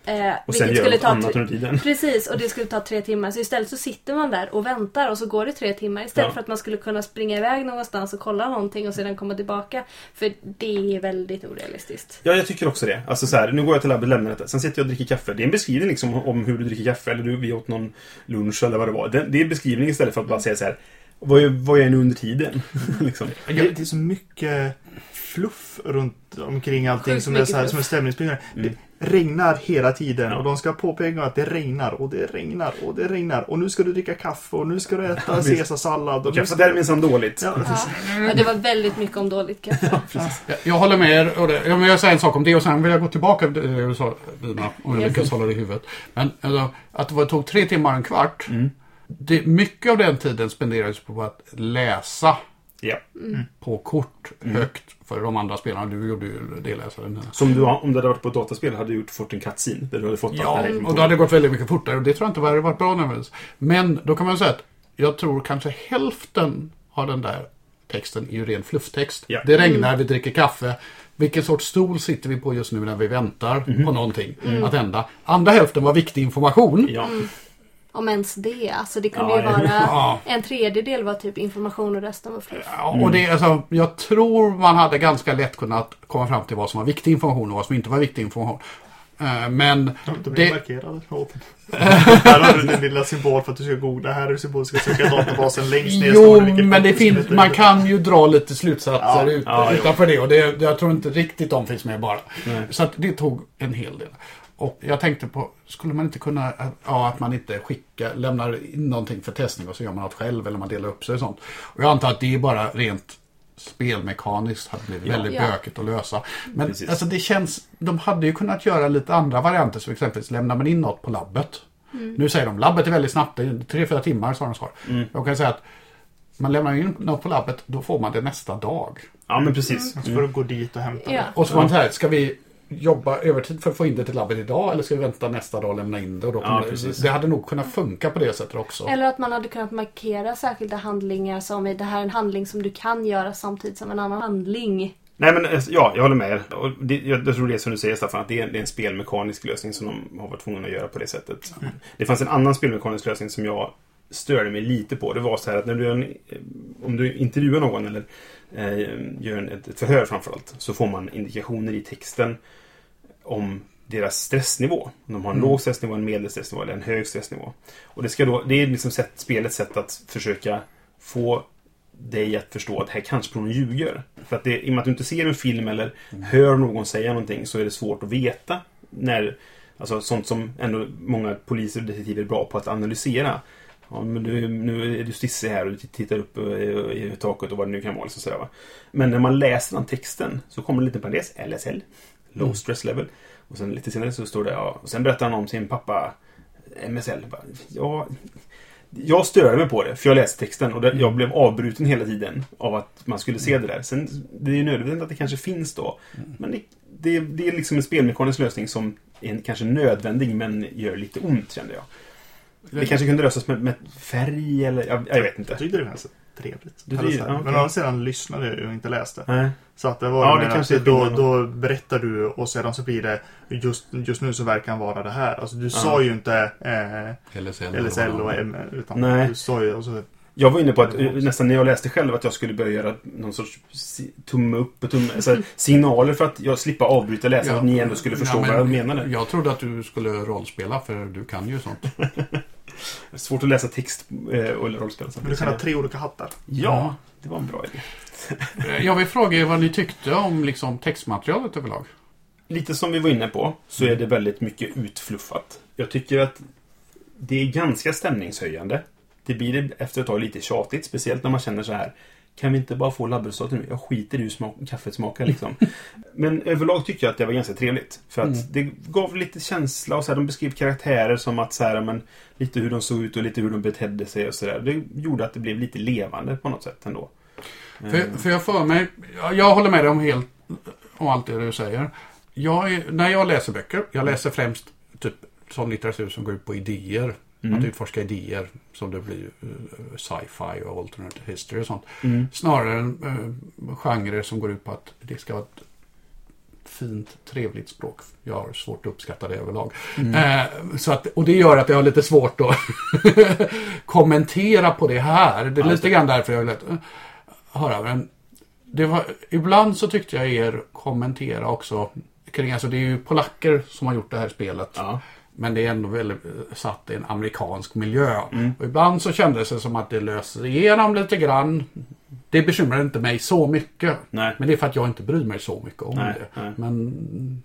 Speaker 3: Eh,
Speaker 1: Och sen gör
Speaker 3: skulle ta
Speaker 1: annat under tiden.
Speaker 3: Precis, och det skulle ta tre timmar. Så istället så sitter man där och väntar och så går det tre timmar. Istället
Speaker 1: Ja.
Speaker 3: för att man skulle kunna springa iväg någonstans och kolla någonting och sedan komma tillbaka. För det är väldigt orealistiskt.
Speaker 1: Ja, jag tycker också det. Alltså så här, nu går jag till labbet och lämnar detta. Sen sitter jag och dricker kaffe. Det är en beskrivning liksom om hur du dricker kaffe. Eller du, vi åt någon lunch eller vad det var. Det, det är en beskrivning istället för att bara säga så här. Vad är, vad är ni under tiden? liksom.
Speaker 2: Det, det är så mycket fluff runt omkring allting
Speaker 3: Sjukt
Speaker 2: som är, så här, som är stämningsbyggande.
Speaker 1: Mm.
Speaker 2: Det regnar hela tiden
Speaker 1: Ja.
Speaker 2: och de ska påpeka att det regnar och det regnar och det regnar och nu ska du dricka kaffe och nu ska du äta caesarsallad. och nu
Speaker 1: Kaffe
Speaker 2: ska-
Speaker 1: där är minsann dåligt.
Speaker 2: Ja,
Speaker 3: Ja. Ja, det var väldigt mycket om dåligt kaffe.
Speaker 4: Jag, jag håller med er. Och det, ja, jag säger en sak om det och sen vill jag gå tillbaka till det du sa, Lina, om jag lyckas hålla det i huvudet. Men alltså, att det var, tog tre timmar och en kvart.
Speaker 1: Mm.
Speaker 4: Det, mycket av den tiden spenderades på att läsa
Speaker 1: Ja.
Speaker 4: på kort
Speaker 1: Mm.
Speaker 4: högt för de andra spelarna. Du gjorde ju det läsaren.
Speaker 1: Som du, om du hade varit på ett dataspel hade du gjort fått en cutscene. Där du hade fått
Speaker 4: Ja,
Speaker 1: det
Speaker 4: och då hade det gått väldigt mycket fortare och det tror jag inte hade varit bra nödvändigtvis. Men då kan man säga att jag tror kanske hälften av den där texten är ju ren flufftext.
Speaker 1: Ja.
Speaker 4: Det regnar, vi dricker kaffe. Vilken sorts stol sitter vi på just nu när vi väntar
Speaker 1: Mhm.
Speaker 4: på någonting att hända? Andra hälften var viktig information.
Speaker 1: Ja.
Speaker 3: Om ens det. Alltså det kunde
Speaker 1: Ja,
Speaker 3: ju vara
Speaker 4: Ja.
Speaker 3: en tredjedel var typ information och resten var fluff.
Speaker 4: Ja, Och det, alltså, jag tror man hade ganska lätt kunnat komma fram till vad som var viktig information och vad som inte var viktig information. Eh, Men
Speaker 2: De blir
Speaker 4: det,
Speaker 2: markerade. här har du din lilla symbol för att du ska googla. Här är symbol för att du ska söka databasen. Längst ner
Speaker 4: Jo, men det finns, man kan ju dra lite slutsatser
Speaker 2: Ja,
Speaker 4: ut,
Speaker 1: ja, jo.
Speaker 4: utanför det. Och det, jag tror inte riktigt de finns med bara.
Speaker 1: Nej.
Speaker 4: Så att det tog en hel del. Och jag tänkte på, skulle man inte kunna, ja att man inte skickar, lämnar in någonting för testning och så gör man något själv eller man delar upp sig och sånt. Och jag antar att det är bara rent spelmekaniskt hade blivit
Speaker 1: Ja.
Speaker 4: väldigt
Speaker 3: Ja.
Speaker 4: bökigt att lösa. Men
Speaker 1: Precis.
Speaker 4: alltså det känns, de hade ju kunnat göra lite andra varianter. Så exempelvis lämnar man in något på labbet. Nu säger de labbet är väldigt snabbt, det är tre, fyra timmar sa de svar. Jag kan säga att man lämnar in något på labbet, då får man det nästa dag.
Speaker 1: ja, men precis.
Speaker 2: Så får du gå dit och hämta
Speaker 3: Ja.
Speaker 2: det.
Speaker 4: Och så var man så här, ska vi jobba övertid för att få in det till labbet idag eller ska vi vänta nästa dag och lämna in det? Och då
Speaker 1: Ja,
Speaker 4: det, det hade nog kunnat funka på det sättet också.
Speaker 3: Eller att man hade kunnat markera särskilda handlingar som det här är en handling som du kan göra samtidigt som en annan handling.
Speaker 1: Nej men eh, ja, jag håller med er. Och det, jag, jag tror det är som du säger Staffan, att det är, det är en spelmekanisk lösning som de har varit tvungna att göra på det sättet. Det fanns en annan spelmekanisk lösning som jag störde mig lite på. Det var så här att när du gör en, om du intervjuar någon eller eh, gör ett, ett förhör framförallt så får man indikationer i texten om deras stressnivå. Om de har en låg stressnivå, en medelstressnivå eller en hög stressnivå. Och det, ska då, det är liksom sätt, spelets sätt att försöka få dig att förstå att här kanske personen ljuger. För att det, i och med att du inte ser en film eller hör någon säga någonting så är det svårt att veta när Alltså sånt som ändå många poliser och detektiver är bra på att analysera. Ja, men du, nu är du stissig här och du tittar upp eh, i taket och vad det nu kan vara. Liksom sådär, va? Men när man läser den texten så kommer det en liten parentes. LSL. Low stress level. Och sen lite senare så står det, ja, och sen berättar han om sin pappa MSL. Bara, Ja, jag störde mig på det, för jag läste texten och jag blev avbruten hela tiden av att man skulle se det där. Sen, det är ju nödvändigt att det kanske finns då. Men det, det, det är liksom en spelmekanisk lösning som är kanske nödvändig men gör lite ont kände jag. Det kanske kunde lösas med, med färg eller jag, jag vet inte.
Speaker 2: Jag tyckte det var ganska trevligt.
Speaker 1: Du
Speaker 2: så här.
Speaker 1: ja,
Speaker 2: Men å andra sidan lyssnade jag och inte läste.
Speaker 1: Nej.
Speaker 2: Så att det var
Speaker 1: Ja,
Speaker 2: ja,
Speaker 1: det
Speaker 2: det
Speaker 1: kanske är
Speaker 2: då, då berättar du och sedan så blir det just, just nu så verkar han vara det här. Alltså du sa ju inte eh,
Speaker 4: LSL,
Speaker 2: LSL och M utan
Speaker 1: Nej.
Speaker 2: du sa ju alltså,
Speaker 1: Jag var inne på att eh, nästan när jag läste själv att jag skulle börja göra någon sorts tumme upp och tumme, så här, signaler för att jag slippa avbryta läsaren. Att ni ändå skulle förstå
Speaker 4: Ja, men
Speaker 1: vad jag menade.
Speaker 4: Jag trodde att du skulle rollspela för du kan ju sånt.
Speaker 1: Det är Svårt att läsa text eh, och rollspel.
Speaker 2: men du kan ha tre olika hattar.
Speaker 1: Ja, det var en bra idé.
Speaker 4: Eh, Jag vill fråga er vad ni tyckte om liksom, textmaterialet överlag.
Speaker 1: Lite som vi var inne på så är det väldigt mycket utfluffat. Jag tycker att det är ganska stämningshöjande. Det blir efter ett tag lite tjatigt, speciellt när man känner så här. Kan vi inte bara få labbresultat nu? Jag skiter i hur smak, kaffet smakar liksom. Men överlag tyckte jag att det var ganska trevligt. För att
Speaker 4: Mm.
Speaker 1: det gav lite känsla och så här, de beskrev karaktärer som att så här, men, lite hur de såg ut och lite hur de betedde sig och sådär. Det gjorde att det blev lite levande på något sätt ändå.
Speaker 4: För, för jag för mig, jag håller med dig om, helt, om allt det du säger. Jag är, när jag läser böcker, jag läser främst typ sån litteratur som går ut på idéer. Att utforska idéer som det blir eh, sci-fi och alternate history och sånt.
Speaker 1: Mm.
Speaker 4: Snarare än uh, genrer som går ut på att det ska vara ett fint, trevligt språk. Jag har svårt att uppskatta det överlag. Eh, så att, och det gör att jag har lite svårt att kommentera på det här. Det är
Speaker 1: just
Speaker 4: lite grann därför jag vill eh, höra. Men det var, ibland så tyckte jag er kommentera också kring, alltså det är ju polacker som har gjort det här spelet.
Speaker 1: Ja.
Speaker 4: Men det är ändå väldigt eh, satt i en amerikansk miljö. Och ibland så kändes det som att det löser igenom lite grann. Det bekymrar inte mig så mycket.
Speaker 1: Nej.
Speaker 4: Men det är för att jag inte bryr mig så mycket om
Speaker 1: Nej,
Speaker 4: det.
Speaker 1: nej.
Speaker 4: Men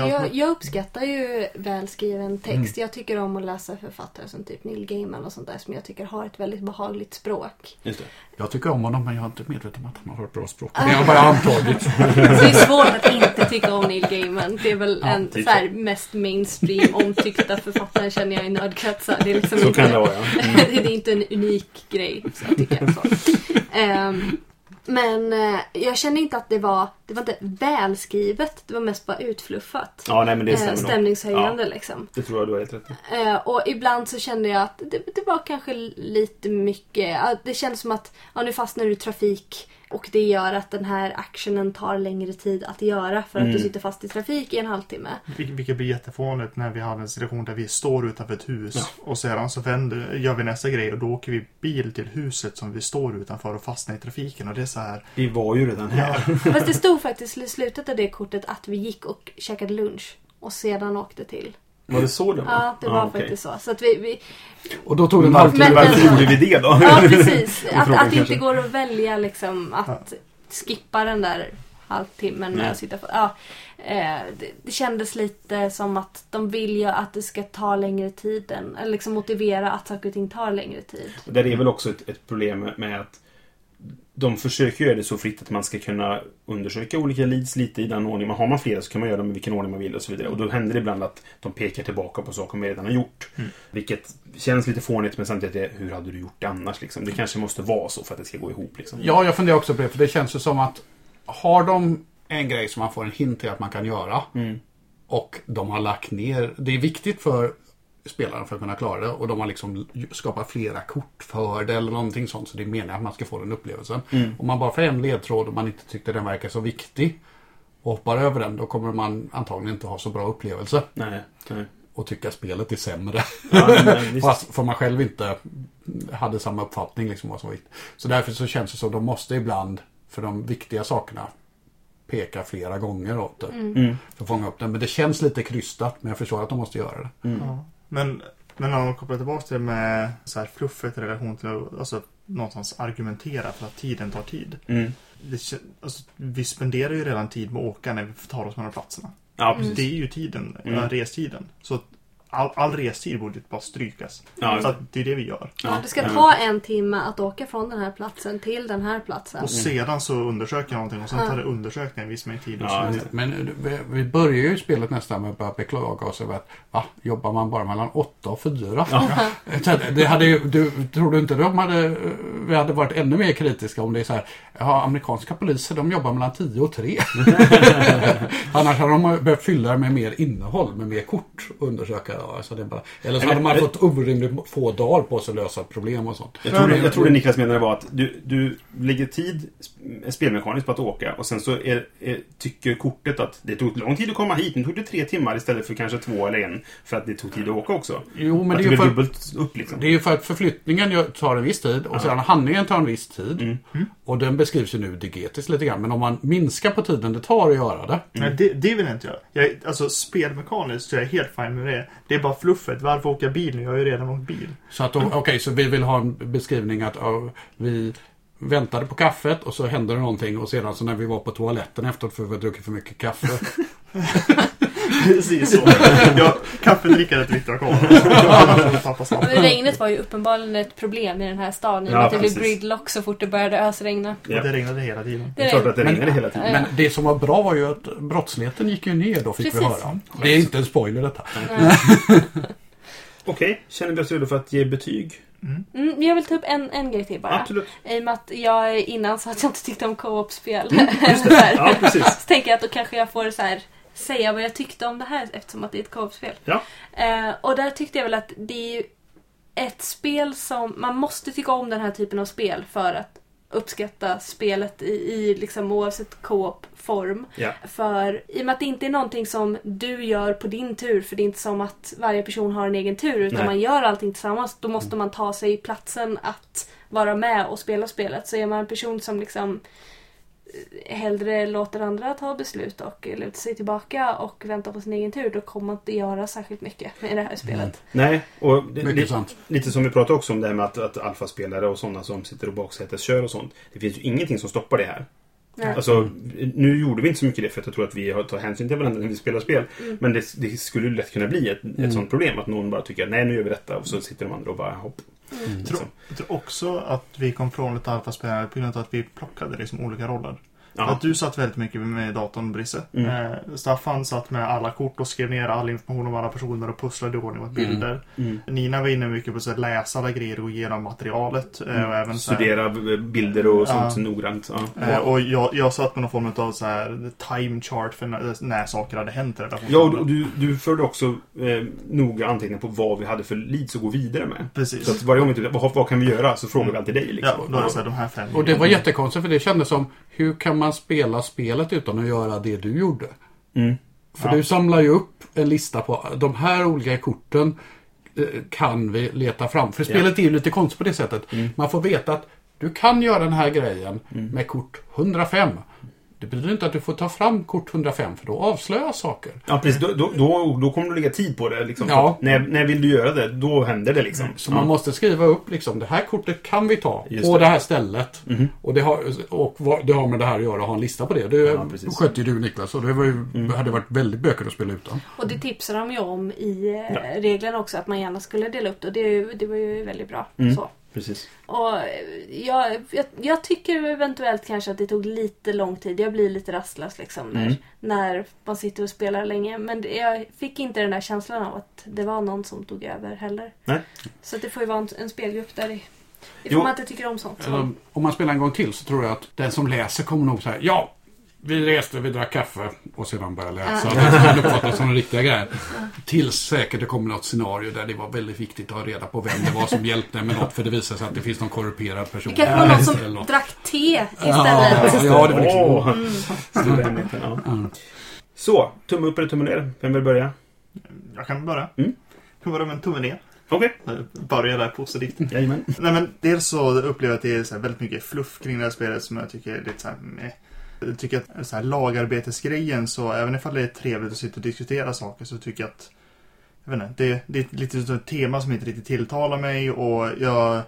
Speaker 3: Alltså jag, jag uppskattar ju välskriven text. Jag tycker om att läsa författare som typ Neil Gaiman och sånt där som jag tycker har ett väldigt behagligt språk.
Speaker 1: Just det.
Speaker 4: jag tycker om honom men jag är inte medveten om att han har ett bra språk. Det har jag bara antagit.
Speaker 3: Det är svårt att inte tycka om Neil Gaiman. Det är väl
Speaker 4: Ja,
Speaker 3: en så här, mest mainstream omtyckta författare känner jag i nördkretsar. Det är liksom
Speaker 1: Så
Speaker 3: inte,
Speaker 1: kan det vara, ja. Mm.
Speaker 3: det är inte en unik grej, så jag tycker jag. Så. Ehm, men eh, jag känner inte att det var, det var inte välskrivet. Det var mest bara utfluffat.
Speaker 1: Ja, nej men det
Speaker 3: Eh,
Speaker 1: nog.
Speaker 3: stämningshöjande
Speaker 1: Ja,
Speaker 3: liksom.
Speaker 1: det tror jag du har helt rätt i.
Speaker 3: Eh, och ibland så kände jag att det, det var kanske lite mycket. Det känns som att ja, nu fastnar du i trafik och det gör att den här actionen tar längre tid att göra för att
Speaker 1: Mm.
Speaker 3: du sitter fast i trafik i en halvtimme.
Speaker 2: Vil- Vilket blir jättefånigt när vi hade en situation där vi står utanför ett hus och sedan så vänder, gör vi nästa grej och då åker vi bil till huset som vi står utanför och fastnar i trafiken och det är så här.
Speaker 1: Vi var ju redan här.
Speaker 3: Fast det stod faktiskt i slutet av det kortet att vi gick och käkade lunch och sedan åkte till.
Speaker 1: Var det så det var?
Speaker 3: Ja, det var
Speaker 1: okej.
Speaker 3: faktiskt så. Så att vi, vi
Speaker 4: Och då tog det en
Speaker 1: Var,
Speaker 4: halvtimme.
Speaker 3: Men-
Speaker 1: varför gjorde vi det då?
Speaker 3: ja precis. Att, att det inte går att välja liksom att skippa den där halvtimmen med att sitta för, ja, eh, det, det kändes lite som att de vill ju att det ska ta längre tid än, eller liksom motivera att saker och ting tar längre tid.
Speaker 1: Där är väl också ett, ett problem med att de försöker göra det så fritt att man ska kunna undersöka olika leads lite i den ordning man har. man flera så kan man göra dem i vilken ordning man vill och så vidare. Och då händer det ibland att de pekar tillbaka på saker man redan har gjort. Vilket känns lite fånigt men samtidigt är hur hade du gjort det annars liksom? Det kanske måste vara så för att det ska gå ihop liksom.
Speaker 4: Ja, jag funderar också på det. För det känns ju som att har de en grej som man får en hint till att man kan göra
Speaker 1: Mm.
Speaker 4: och de har lagt ner. Det är viktigt för spelaren för att kunna klara det och de har liksom skapat flera kort för det eller någonting sånt. Så det är meningen att man ska få den upplevelsen.
Speaker 1: Mm.
Speaker 4: Om man bara får en ledtråd och man inte tyckte den verkar så viktig och hoppar över den, då kommer man antagligen inte ha så bra upplevelse
Speaker 1: Nej. nej.
Speaker 4: och tycka spelet är sämre.
Speaker 1: Ja.
Speaker 4: Fast för man själv inte hade samma uppfattning liksom vad som var viktigt. Så därför så känns det som att de måste ibland, för de viktiga sakerna, peka flera gånger åt det.
Speaker 1: Mm.
Speaker 4: För att fånga upp den. Men det känns lite krystat, men jag förstår att de måste göra det.
Speaker 2: Ja. Men, men om man kopplar tillbaka det med så här fluffet i relation till att alltså, någonstans argumentera för att tiden tar tid.
Speaker 1: Mm.
Speaker 2: Det, alltså, vi spenderar ju redan tid med att åka när vi tar oss mellan platserna.
Speaker 1: Ja, precis.
Speaker 2: Det är ju tiden,
Speaker 1: Mm.
Speaker 2: ja, restiden. Så all, all restid borde bara strykas.
Speaker 1: Ja,
Speaker 2: så att det är det vi gör.
Speaker 3: Ja, det ska
Speaker 1: ja.
Speaker 3: ta en timme att åka från den här platsen till den här platsen.
Speaker 2: Och sedan så undersöker jag någonting och sen tar det undersökningen en viss mängd tid. Och
Speaker 1: Ja.
Speaker 4: Men vi, vi börjar ju spelet nästan med att börja beklaga oss över att va, jobbar man bara mellan 8 och 4? Så att Det hade ju, du, tror du inte de hade, vi hade varit ännu mer kritiska om det är så här, ja, amerikanska poliser de jobbar mellan 10 och 3. Annars hade de behövt fylla det med mer innehåll, med mer kort och undersöka. Ja, alltså det är bara, eller så hade man fått orimligt få dagar på sig att lösa problem och sånt.
Speaker 1: Jag tror, det, jag tror det Niklas menade var att du, du lägger tid sp- spelmekaniskt på att åka och sen så är, är, tycker kortet att det tog lång tid att komma hit. Nu tog det tre timmar istället för kanske två eller en. För att det tog tid att åka också.
Speaker 4: Jo, men det är
Speaker 1: det blir
Speaker 4: för,
Speaker 1: dubbelt upp liksom.
Speaker 4: Det är ju för att förflyttningen tar en viss tid och sedan handlingen tar en viss tid. Och den beskrivs ju nu digetiskt lite grann. Men om man minskar på tiden det tar att göra det.
Speaker 2: Nej, det, det vill jag inte göra. Jag, alltså spelmekaniskt så är jag helt fine med det. Det är bara fluffet. Varför åka bil nu? Jag har ju redan åkt bil.
Speaker 4: Så att, okej, så vi vill ha en beskrivning att ja, vi väntade på kaffet och så hände det någonting och sedan så när vi var på toaletten efteråt för vi hade druckit för mycket kaffe.
Speaker 2: Precis så. Jag kaffedrickare dricker kvar. Tappa snabbt.
Speaker 3: Men regnet var ju uppenbarligen ett problem i den här stan. I och
Speaker 1: Ja,
Speaker 3: att det blev gridlock så fort det började ösregna.
Speaker 1: Ja.
Speaker 2: Och det regnade hela tiden.
Speaker 1: Det är klart att det
Speaker 4: Men-
Speaker 1: regnade hela tiden.
Speaker 4: Men det som var bra var ju att brottsligheten gick ju ner då fick vi
Speaker 3: Precis.
Speaker 4: höra. Det är inte en spoiler detta.
Speaker 1: Okej, känner vi oss redo för att ge betyg?
Speaker 3: Mm, jag vill ta upp en, en grej till bara.
Speaker 1: Absolut.
Speaker 3: I och med att jag innan sa att jag inte tyckte om co-op-spel.
Speaker 1: Det.
Speaker 3: här.
Speaker 1: Ja, precis.
Speaker 3: Så tänker jag att då kanske jag får så här, säga vad jag tyckte om det här eftersom att det är ett co-op-spel.
Speaker 1: Ja.
Speaker 3: Eh, och där tyckte jag väl att det är ju ett spel som... Man måste tycka om den här typen av spel för att uppskatta spelet i, i liksom oavsett co-op-form.
Speaker 1: Ja.
Speaker 3: För i och med att det inte är någonting som du gör på din tur, för det är inte som att varje person har en egen tur, utan
Speaker 1: Nej.
Speaker 3: man gör allting tillsammans, då måste man ta sig platsen att vara med och spela spelet. Så är man en person som liksom hellre låter andra ta beslut och luta sig tillbaka och vänta på sin egen tur, då kommer man inte göra särskilt mycket med det här spelet.
Speaker 1: Nej, och det,
Speaker 4: Mycket
Speaker 1: li,
Speaker 4: sant.
Speaker 1: lite som vi pratade också om det här med att, att alfaspelare och sådana som sitter och baksäteskör och sånt. Det finns ju ingenting som stoppar det här.
Speaker 3: Nej.
Speaker 1: Alltså, nu gjorde vi inte så mycket det för att jag tror att vi har tar hänsyn till varandra när vi spelar spel. Men det, det skulle lätt kunna bli ett, ett sånt problem. Att någon bara tycker att nej, nu gör vi detta. Och så sitter de andra och bara hopp.
Speaker 2: Mm.
Speaker 1: Jag
Speaker 2: tror, jag tror också att vi kom från ett alfaspelare på grund av att vi plockade liksom olika roller.
Speaker 1: Ja.
Speaker 2: Att du satt väldigt mycket med datorn, Brisse.
Speaker 1: Mm.
Speaker 2: Eh, Staffan satt med alla kort och skrev ner all information om alla personer och pusslade i ordning mot bilder.
Speaker 1: Mm.
Speaker 2: Nina var inne mycket på att här läsa alla grejer och gå igenom materialet. eh, Och även här,
Speaker 1: Studera b- bilder och sånt
Speaker 2: Ja.
Speaker 1: så noggrant. Ja.
Speaker 2: Eh, och jag, jag satt med någon form av så här time chart för när, när saker hade hänt
Speaker 1: Ja, och du, du förde också eh, noga anteckningar på vad vi hade för leads att gå vidare med.
Speaker 2: Precis.
Speaker 1: Så att varje gång vi vad, vad kan vi göra? Så frågar vi alltid dig.
Speaker 2: Ja,
Speaker 1: Liksom.
Speaker 2: då är det så här, de här fem.
Speaker 4: Och det var jättekonstigt för det kändes som hur kan man spela spelet utan att göra det du gjorde?
Speaker 1: Mm.
Speaker 4: För
Speaker 2: Ja.
Speaker 4: du samlar ju upp en lista på de här olika korten eh, kan vi leta fram. För spelet är ju lite konstigt på det sättet. Man får veta att du kan göra den här grejen med kort 105. Det betyder inte att du får ta fram kort 105 för då avslöjas saker.
Speaker 1: Ja, precis. Då, då, då, då kommer du lägga tid på det. Liksom.
Speaker 4: Ja.
Speaker 1: När, när vill du göra det? Då händer det liksom.
Speaker 4: Så
Speaker 1: ja.
Speaker 4: man måste skriva upp liksom, det här kortet kan vi ta
Speaker 1: Just
Speaker 4: på
Speaker 1: det.
Speaker 4: det. här stället. Och, det har, och vad, det har med det här att göra, ha en lista på det. Det
Speaker 1: Ja,
Speaker 4: skötte ju du Niklas och det var ju, hade varit väldigt bökigt att spela utan.
Speaker 3: Och det tipsar de ju om i eh,
Speaker 1: Ja.
Speaker 3: reglerna också, att man gärna skulle dela upp det. Och det, det var ju väldigt bra.
Speaker 1: Mm.
Speaker 3: Så.
Speaker 1: Precis.
Speaker 3: Och jag, jag, jag tycker eventuellt kanske att det tog lite lång tid. Jag blir lite rastlös liksom när,
Speaker 1: Mm.
Speaker 3: när man sitter och spelar länge. Men jag fick inte den där känslan av att det var någon som tog över heller.
Speaker 1: Nej.
Speaker 3: Så det får ju vara en, en spelgrupp där i,
Speaker 1: Jo.
Speaker 3: ifall man inte tycker om sånt.
Speaker 4: Eller, om man spelar en gång till så tror jag att den som läser kommer nog säga ja, vi reste, vi drack kaffe och sedan började läsa.
Speaker 3: Ja.
Speaker 4: Det kan uppfattas som den riktiga grejen. Tills säkert det kommer något scenario där det var väldigt viktigt att ha reda på vem det var som hjälpte med något för det visar sig att det finns någon korrumperad person.
Speaker 3: Det kanske var någon som
Speaker 4: något.
Speaker 3: drack te istället.
Speaker 4: Ja, ja, det var liksom...
Speaker 1: Hemligheten, ja. Så, tumme upp eller tumme ner? Vem vill börja?
Speaker 2: Jag kan börja.
Speaker 1: Mm.
Speaker 2: Kan börja med en tumme ner.
Speaker 1: Okej.
Speaker 2: Börja där positivt.
Speaker 1: Jajamän.
Speaker 2: Nej men dels så upplever jag att det är så här väldigt mycket fluff kring det här spelet som jag tycker är lite så här meh. Jag tycker att så här lagarbetesgrejen så även ifall det är trevligt att sitta och diskutera saker så tycker jag att jag vet inte, det, det är lite ett tema som inte riktigt tilltalar mig och jag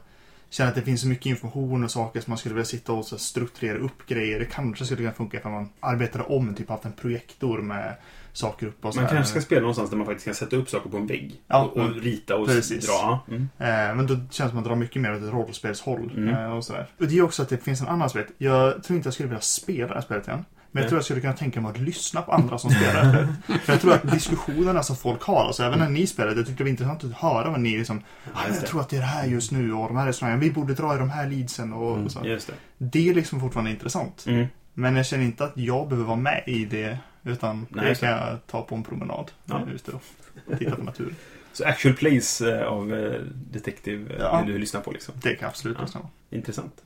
Speaker 2: känner att det finns så mycket information och saker som man skulle vilja sitta och så strukturera upp grejer. Det kanske skulle kunna funka ifall man arbetade om, typ haft en projektor med saker upp och så
Speaker 1: Man
Speaker 2: här.
Speaker 1: kanske ska spela någonstans där man faktiskt kan sätta upp saker på en vägg.
Speaker 2: Ja,
Speaker 1: och, och rita och
Speaker 2: precis.
Speaker 1: dra. Mm.
Speaker 2: Eh, men då känns det som att man drar mycket mer åt ett rollspelshåll.
Speaker 1: Mm.
Speaker 2: Eh, och, sådär. och det är också att det finns en annan aspekt. Jag tror inte jag skulle vilja spela det här spelet igen. Men jag tror jag skulle kunna tänka mig att lyssna på andra som spelar det. För jag tror att diskussionerna som folk har, alltså även när ni spelade, jag tyckte det var intressant att höra vad ni liksom "Ah, Jag tror att det är det här just nu och de här restaurangerna, vi borde dra i de här leadsen och, och så.
Speaker 1: Just det.
Speaker 2: Det är liksom fortfarande intressant.
Speaker 1: Mm.
Speaker 2: Men jag känner inte att jag behöver vara med i det. Utan
Speaker 1: Nej,
Speaker 2: det kan jag ta på en promenad.
Speaker 1: Ja.
Speaker 2: Ute och titta på naturen.
Speaker 1: Så actual plays eh, av eh, Detective eh,
Speaker 2: Ja.
Speaker 1: vill du lyssna på liksom.
Speaker 2: Det kan jag absolut
Speaker 1: Ja.
Speaker 2: lyssna på.
Speaker 1: Intressant.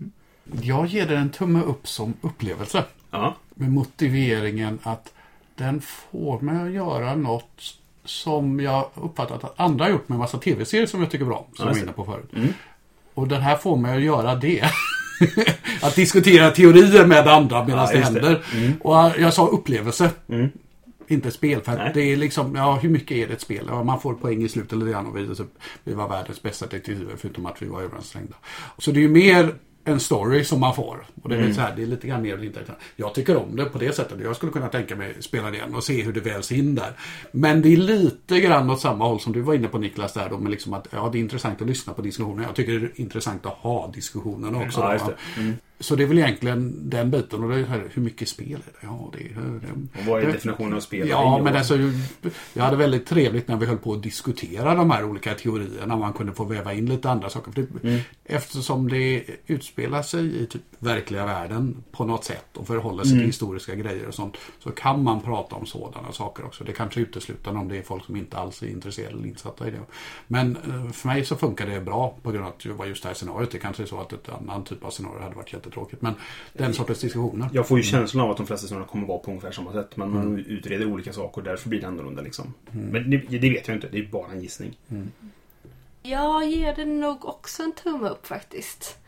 Speaker 4: Jag ger den en tumme upp som upplevelse.
Speaker 1: Ja.
Speaker 4: Med motiveringen att den får mig att göra något som jag uppfattat att andra har gjort med en massa tv-serier som jag tycker är bra. Som
Speaker 1: Ja,
Speaker 4: jag var inne på förut.
Speaker 1: Mm.
Speaker 4: Och den här får mig att göra det. att diskutera teorier med andra medan
Speaker 1: Ja,
Speaker 4: det
Speaker 1: just det.
Speaker 4: händer.
Speaker 1: Mm.
Speaker 4: Och jag sa upplevelse.
Speaker 1: Mm.
Speaker 4: Inte spel. För
Speaker 1: Nej.
Speaker 4: det är liksom, ja hur mycket är det ett spel? Ja, man får poäng i slutet eller grann och vi, så, vi var världens bästa detektiver förutom att vi var överansträngda. Så det är ju mer en story som man får. Och det är,
Speaker 1: Mm.
Speaker 4: så här, det är lite grann mer eller inte. Jag tycker om det på det sättet. Jag skulle kunna tänka mig spela det igen och se hur det väls in där. Men det är lite grann åt samma håll som du var inne på Niklas där då. Med liksom att, ja, det är intressant att lyssna på diskussionerna. Jag tycker det är intressant att ha diskussionerna också.
Speaker 1: Ja,
Speaker 4: då.
Speaker 1: Mm.
Speaker 4: Så det är väl egentligen den biten. Och det är här, hur mycket spel är det? Ja, det. Det,
Speaker 1: Och vad är
Speaker 4: det-
Speaker 1: definitionen av spel?
Speaker 4: Ja, men alltså, jag hade väldigt trevligt när vi höll på att diskutera de här olika teorierna. Man kunde få väva in lite andra saker. För det,
Speaker 1: Mm.
Speaker 4: Eftersom det utspelar sig i typ verkliga världen på något sätt och förhåller sig
Speaker 1: Mm.
Speaker 4: till historiska grejer och sånt. Så kan man prata om sådana saker också. Det kanske uteslutande om det är folk som inte alls är intresserade eller insatta i det. Men eh, för mig så funkar det bra på grund av att det var just det här scenariot. Det kanske är så att ett annan typ av scenario hade varit jättetråkigt. Men den sortens diskussioner.
Speaker 1: Jag får ju känslan av att de flesta scenarier kommer vara på ungefär samma sätt. Men man
Speaker 4: Mm.
Speaker 1: utreder olika saker och därför blir det annorlunda liksom. Men det, det vet jag inte. Det är bara en gissning.
Speaker 3: Jag ger det nog också en tumme upp faktiskt.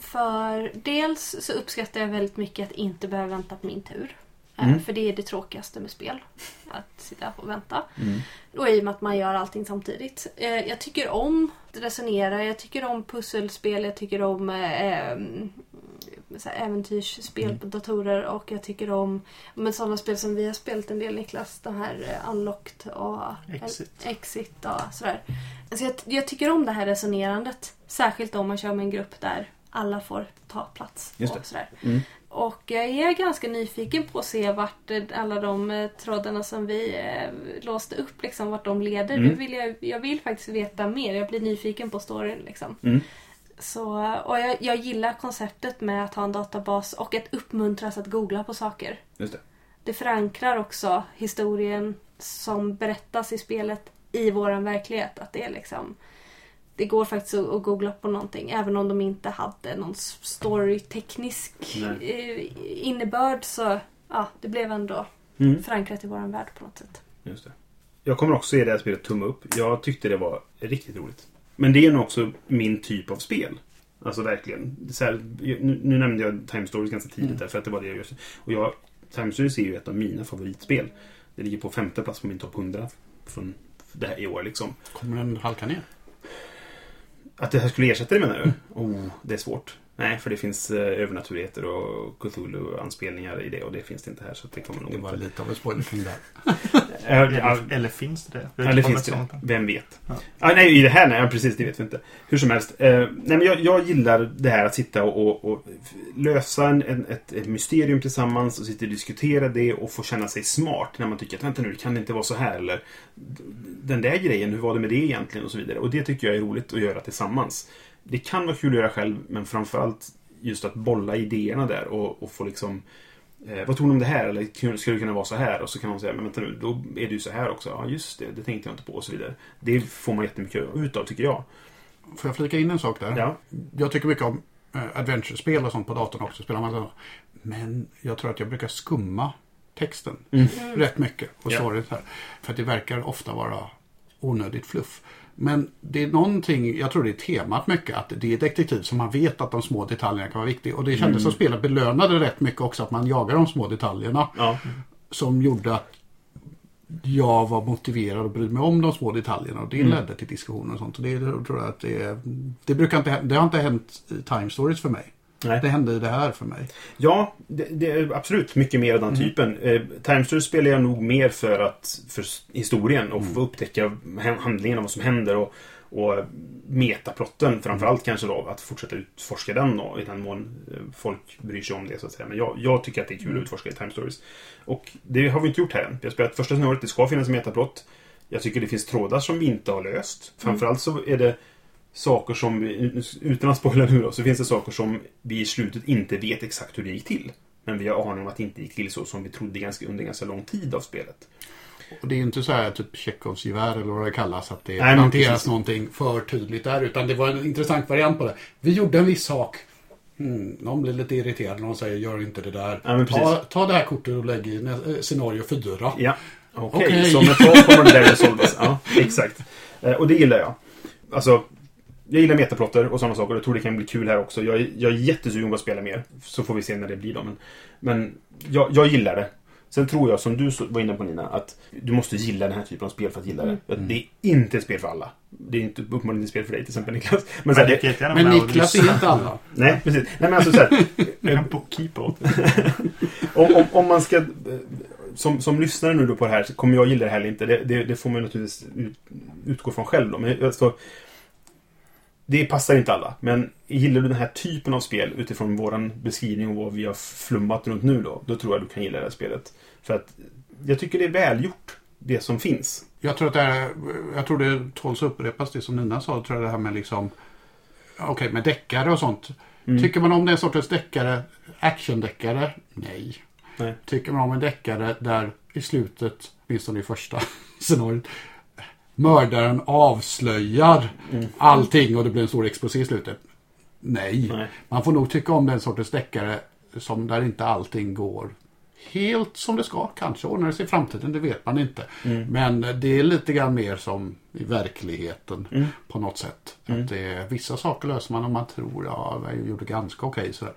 Speaker 3: För dels så uppskattar jag väldigt mycket att inte behöva vänta på min tur. Eh,
Speaker 1: Mm.
Speaker 3: För det är det tråkigaste med spel. Att sitta och vänta.
Speaker 1: Mm.
Speaker 3: Och i och med att man gör allting samtidigt. Eh, Jag tycker om att resonera, jag tycker om pusselspel, jag tycker om eh, em, så här äventyrsspel
Speaker 1: Mm.
Speaker 3: på datorer och jag tycker om men sådana spel som vi har spelat en del Niklas. De här eh, Unlocked och
Speaker 2: Exit.
Speaker 3: Exit och sådär. Alltså jag, jag tycker om det här resonerandet. Särskilt om man kör med en grupp där alla får ta plats. Och sådär.
Speaker 1: Mm.
Speaker 3: Och jag är ganska nyfiken på att se vart eh, alla de eh, trådarna som vi låste upp, liksom, vart de leder.
Speaker 1: Mm.
Speaker 3: Vill jag, jag vill faktiskt veta mer. Jag blir nyfiken på storyn. Liksom.
Speaker 1: Mm.
Speaker 3: Så, och jag, jag gillar konceptet med att ha en databas och att uppmuntras att googla på saker.
Speaker 1: Just det.
Speaker 3: Det förankrar också historien som berättas i spelet i våran verklighet. Att det är liksom det går faktiskt att att googla på någonting även om de inte hade någon storyteknisk
Speaker 1: Nej.
Speaker 3: eh, innebörd så ja, det blev ändå
Speaker 1: Mm.
Speaker 3: förankrat i våran värld på något sätt.
Speaker 1: Just det. Jag kommer också ge det här spelet tumme upp. Jag tyckte det var riktigt roligt. Men det är nog också min typ av spel. Alltså verkligen. Här, nu, nu nämnde jag Time Stories ganska tidigt
Speaker 4: Mm.
Speaker 1: där, för att det var det jag just... Och jag, Time Stories är ju ett av mina favoritspel. Det ligger på femte plats på min topp 100 från det här i år liksom.
Speaker 4: Kommer den halka ner?
Speaker 1: Att det här skulle ersätta det menar du? Oh, det är svårt. Nej, för det finns eh, övernaturligheter och Cthulhu-anspelningar i det och det finns det inte här. Så det kommer nog
Speaker 4: Det var
Speaker 1: inte...
Speaker 4: lite av en spoiler kring det.
Speaker 1: Eh, ja,
Speaker 2: Eller, eller finns det det?
Speaker 1: Eller finns det det?
Speaker 2: sånt.
Speaker 1: Vem vet?
Speaker 2: Ja.
Speaker 1: Ah, nej, i det här nej, precis, det vet vi inte. Hur som helst. Eh, nej, men jag, jag gillar det här att sitta och, och, och lösa en, en, ett, ett mysterium tillsammans och sitta och diskutera det och få känna sig smart när man tycker att vänta nu, det kan inte vara så här eller den där grejen, hur var det med det egentligen och så vidare. Och det tycker jag är roligt att göra tillsammans. Det kan vara kul att göra själv, men framförallt just att bolla idéerna där och, och få liksom Eh, vad tror ni om det här? Eller skulle det kunna vara så här? Och så kan någon säga, men vänta nu, då är det ju så här också. Ja, just det, det tänkte jag inte på och så vidare. Det får man jättemycket utav, tycker jag.
Speaker 4: Får jag flika in en sak där?
Speaker 1: Ja.
Speaker 4: Jag tycker mycket om eh, adventure-spel och sånt på datorn också. Spelar man så. Men jag tror att jag brukar skumma texten rätt mycket. Och
Speaker 1: Ja.
Speaker 4: storyn så här. För att det verkar ofta vara onödigt fluff. Men det är någonting, jag tror det är temat mycket, att det är detektiv så man vet att de små detaljerna kan vara viktiga. Och det kändes som spelet belönade rätt mycket också att man jagar de små detaljerna.
Speaker 1: Ja.
Speaker 4: Som gjorde att jag var motiverad och brydde mig om de små detaljerna och det
Speaker 1: Mm.
Speaker 4: ledde till diskussioner och sånt. Och det tror jag att det, det brukar inte det har inte hänt i Time Stories för mig.
Speaker 1: Nej.
Speaker 4: Det hände det här för mig.
Speaker 1: Ja, det, det är absolut mycket mer av den typen. Eh, Time Stories spelar jag nog mer för att för historien och få upptäcka handlingen och vad som händer och, och metaplotten framförallt kanske då. Att fortsätta utforska den då, i den mån eh, folk bryr sig om det så att säga. Men jag, jag tycker att det är kul att utforska i Time Stories. Och det har vi inte gjort här än. Vi har spelat första scenariot, det ska finnas en metaplott. Jag tycker det finns trådar som vi inte har löst. Framförallt så är det saker som vi, utan att spoila nu då, så finns det saker som vi i slutet inte vet exakt hur det gick till. Men vi har aning om att det inte gick till så som vi trodde ganska, under ganska lång tid av spelet.
Speaker 4: Och det är ju inte så här typ Tjechovs gevär eller vad det kallas att det
Speaker 1: Nej,
Speaker 4: planteras
Speaker 1: precis.
Speaker 4: någonting för tydligt där. Utan det var en intressant variant på det. Vi gjorde en viss sak. Mm, någon blir lite irriterad när någon säger gör inte det där.
Speaker 1: Precis.
Speaker 4: ta, ta det här kortet och lägg i eh, scenario 4.
Speaker 1: Ja, okej.
Speaker 4: Okej.
Speaker 1: Som ett tag kommer det där resolvas. Ja, exakt. Eh, Och det gillar jag. Alltså, jag gillar metaplotter och sådana saker. Jag tror det kan bli kul här också. Jag är, jag är jättesugen på att spela mer. Så får vi se när det blir då. Men, men jag, jag gillar det. Sen tror jag, som du var inne på Nina, att du måste gilla den här typen av spel för att gilla det.
Speaker 4: Mm.
Speaker 1: Att Det är inte ett spel för alla. Det är inte uppenbarligen ett spel för dig till exempel Niklas. Men, så här,
Speaker 2: det
Speaker 4: Men Niklas är inte alla.
Speaker 1: nej, precis. Nej, men alltså så här,
Speaker 2: En bookkeeper åt
Speaker 1: om, om, om man ska... eh, Som, som lyssnare nu då på det här så kommer jag gilla det här eller inte. Det, det, det får man ju naturligtvis ut, utgå från själv då. Men alltså, det passar inte alla. Men gillar du den här typen av spel utifrån våran beskrivning och vad vi har flummat runt nu då. Då tror jag du kan gilla det här spelet. För att jag tycker det är välgjort. Det som finns.
Speaker 4: Jag tror att det här, jag tror det tåls att upprepas det som Nina sa. Tror jag det här med liksom, okej med deckare och sånt.
Speaker 1: Mm.
Speaker 4: Tycker man om den sortens deckare, actiondeckare? Nej.
Speaker 1: Nej.
Speaker 4: Tycker man om en deckare där i slutet, åtminstone i första scenariot, mördaren avslöjar
Speaker 1: Mm.
Speaker 4: allting och det blir en stor explosiv i slutet? Nej.
Speaker 1: Nej.
Speaker 4: Man får nog tycka om den sortens deckare som där inte allting går helt som det ska. Kanske ordnar det sig i framtiden, det vet man inte.
Speaker 1: Mm.
Speaker 4: Men det är lite grann mer som i verkligheten
Speaker 1: Mm.
Speaker 4: på något sätt.
Speaker 1: Mm.
Speaker 4: Att det vissa saker löser man om man tror, ja, jag gjorde ganska okej. sådär.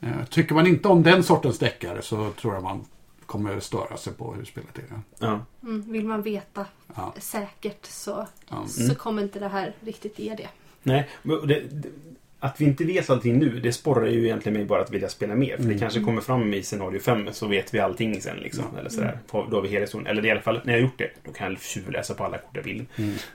Speaker 4: Eh, Tycker man inte om den sortens deckare så tror jag man kommer störa sig på hur spelet är.
Speaker 1: Ja.
Speaker 3: Mm, vill man veta
Speaker 4: Ja.
Speaker 3: säkert så,
Speaker 4: Ja.
Speaker 3: så kommer inte det här riktigt ge det.
Speaker 1: Nej, men det, det, att vi inte vet allting nu, det sporrar ju egentligen mig bara att vilja spela mer. För det kanske kommer fram i scenario 5 så vet vi allting sen liksom. Eller sådär. Får- Då har vi hela historien. Eller i alla fall, när jag har gjort det, då kan jag tjuvläsa på alla kort jag vill.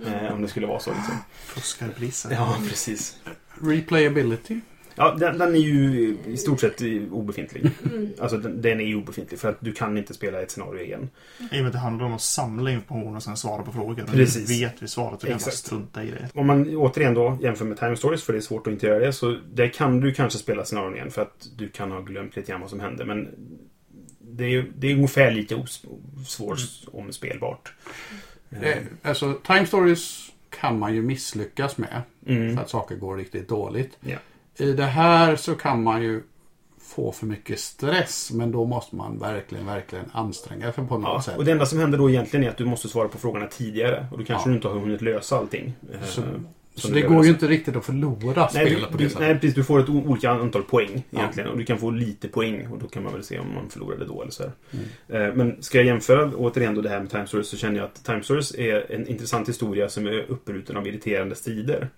Speaker 1: Eh, om det skulle vara så liksom.
Speaker 2: Fuskarpolisen.
Speaker 1: Ja, precis.
Speaker 4: Replayability.
Speaker 1: Ja, den, den är ju i stort sett obefintlig.
Speaker 3: Mm.
Speaker 1: Alltså den, den är ju obefintlig för att du kan inte spela ett scenario igen.
Speaker 2: I och med att det handlar om att samla information och sen svara på frågor.
Speaker 1: Precis.
Speaker 2: Vet vi svaret så kan
Speaker 1: Exakt.
Speaker 2: strunta i det.
Speaker 1: Om man återigen då jämför med Time Stories, för det är svårt att inte göra det, så där kan du kanske spela scenarion igen för att du kan ha glömt lite grann vad som hände. Men det är, det är ungefär lika os- svårt om spelbart.
Speaker 4: Eh, Alltså, time stories kan man ju misslyckas med.
Speaker 1: Mm.
Speaker 4: För att saker går riktigt dåligt.
Speaker 1: Ja.
Speaker 4: I det här så kan man ju få för mycket stress. Men då måste man verkligen, verkligen anstränga sig på något
Speaker 1: Ja,
Speaker 4: sätt.
Speaker 1: och det enda som händer då egentligen är att du måste svara på frågorna tidigare. Och då kanske
Speaker 4: Ja.
Speaker 1: du inte har hunnit lösa allting. eh,
Speaker 4: Så-
Speaker 1: som
Speaker 4: Så det går ju inte riktigt att förlora
Speaker 1: Nej,
Speaker 4: spelet
Speaker 1: du,
Speaker 4: på det
Speaker 1: du,
Speaker 4: sättet.
Speaker 1: nej, precis. Du får ett olika antal poäng
Speaker 4: Ja.
Speaker 1: egentligen. Och du kan få lite poäng och då kan man väl se om man förlorade då eller så här.
Speaker 4: Mm.
Speaker 1: Eh, Men ska jag jämföra återigen då det här med Time Stories så känner jag att Time Stories är en intressant historia som är uppbruten av irriterande strider.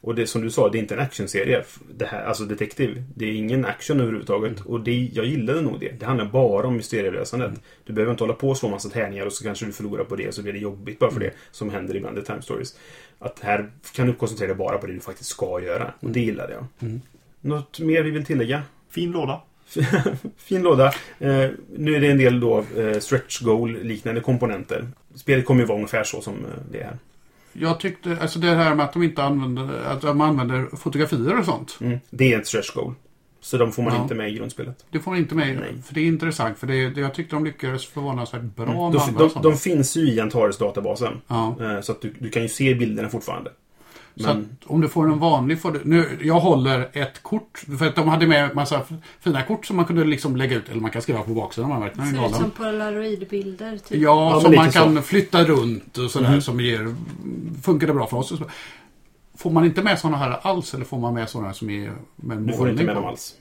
Speaker 1: Och det som du sa, det är inte en actionserie. Det här, alltså Detective. Det är ingen action överhuvudtaget.
Speaker 4: Mm.
Speaker 1: Och det, jag gillade nog det. Det handlar bara om mysterielösandet. Du behöver inte hålla på och slå massa tärningar och så kanske du förlorar på det och så blir det jobbigt bara för
Speaker 4: Mm.
Speaker 1: det. Som händer ibland i Time Stories. Att här kan du koncentrera dig bara på det du faktiskt ska göra. Och det gillade jag.
Speaker 4: Mm.
Speaker 1: Något mer vi vill tillägga?
Speaker 2: Fin låda.
Speaker 1: fin låda. Eh, nu är det en del då eh, stretch goal liknande komponenter. Spelet kommer ju vara ungefär så som eh, det är.
Speaker 4: Jag tyckte, alltså det här med att de inte använder, att de använder fotografier och sånt.
Speaker 1: Mm. Det är ett stretch goal. Så de får man
Speaker 4: Ja.
Speaker 1: inte med i grundspelet.
Speaker 4: Det får man inte med
Speaker 1: Nej.
Speaker 4: För det är intressant. För det, det, jag tyckte de lyckades förvånansvärt bra med
Speaker 1: Mm. De, de,
Speaker 4: sådana.
Speaker 1: de finns ju i Antares-databasen.
Speaker 4: ja.
Speaker 1: Eh, så att du, du kan ju se bilderna fortfarande.
Speaker 4: Så
Speaker 1: Men,
Speaker 4: att om du får en vanlig... Får du, nu, jag håller ett kort. För att de hade med massa f- fina kort som man kunde liksom lägga ut. Eller man kan skriva på baksidan om man verkligen är
Speaker 3: Ser ut som polaroidbilder. Typ.
Speaker 4: Ja,
Speaker 1: men
Speaker 4: som man
Speaker 1: så.
Speaker 4: kan flytta runt och sådär
Speaker 1: Mhm.
Speaker 4: som ger... Funkar det bra för oss? Får man inte med sådana här alls eller får man med sådana som är med en
Speaker 1: du får inte med
Speaker 4: på?
Speaker 1: dem alls.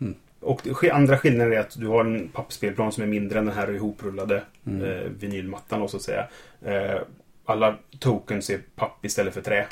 Speaker 4: Mm.
Speaker 1: Och andra skillnaden är att du har en pappspelplan som är mindre än den här ihoprullade
Speaker 4: Mm.
Speaker 1: eh, vinylmattan då, så att säga. Eh, alla tokens är papp istället för trä.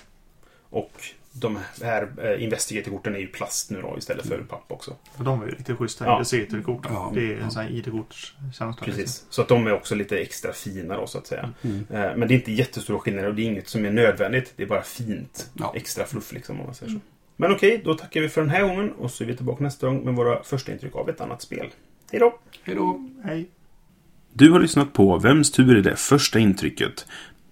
Speaker 1: Och de här eh, Investigator-korten är ju plast nu då istället för papp också.
Speaker 2: För de var ju riktigt schyssta.
Speaker 1: Ja.
Speaker 2: CD-korten.
Speaker 4: Ja.
Speaker 2: Det är en sån här ID-kortskänsla.
Speaker 1: Precis. Så att de är också lite extra fina då så att säga.
Speaker 4: Mm.
Speaker 1: Eh, men det är inte jättestora skillnader och det är inget som är nödvändigt. Det är bara fint.
Speaker 4: Ja.
Speaker 1: Extra fluff liksom om man säger så. Men okej, då tackar vi för den här gången och så är vi tillbaka nästa gång med våra första intryck av ett annat spel. Hej då!
Speaker 4: Hej då!
Speaker 2: Hej.
Speaker 1: Du har lyssnat på Vems tur är det första intrycket?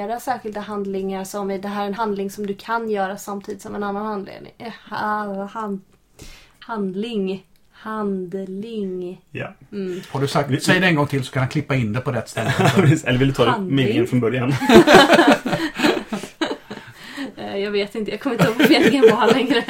Speaker 3: Markera särskilda handlingar som är det här är en handling som du kan göra samtidigt som en annan handling. Eh, ha- hand, handling. Handling.
Speaker 1: Ja.
Speaker 3: Mm.
Speaker 4: Har du sagt, säg det en gång till så kan han klippa in det på rätt ställe.
Speaker 1: Eller vill du ta meningen från början?
Speaker 3: Eh, Jag vet inte, jag kommer inte ihåg vad meningen var längre.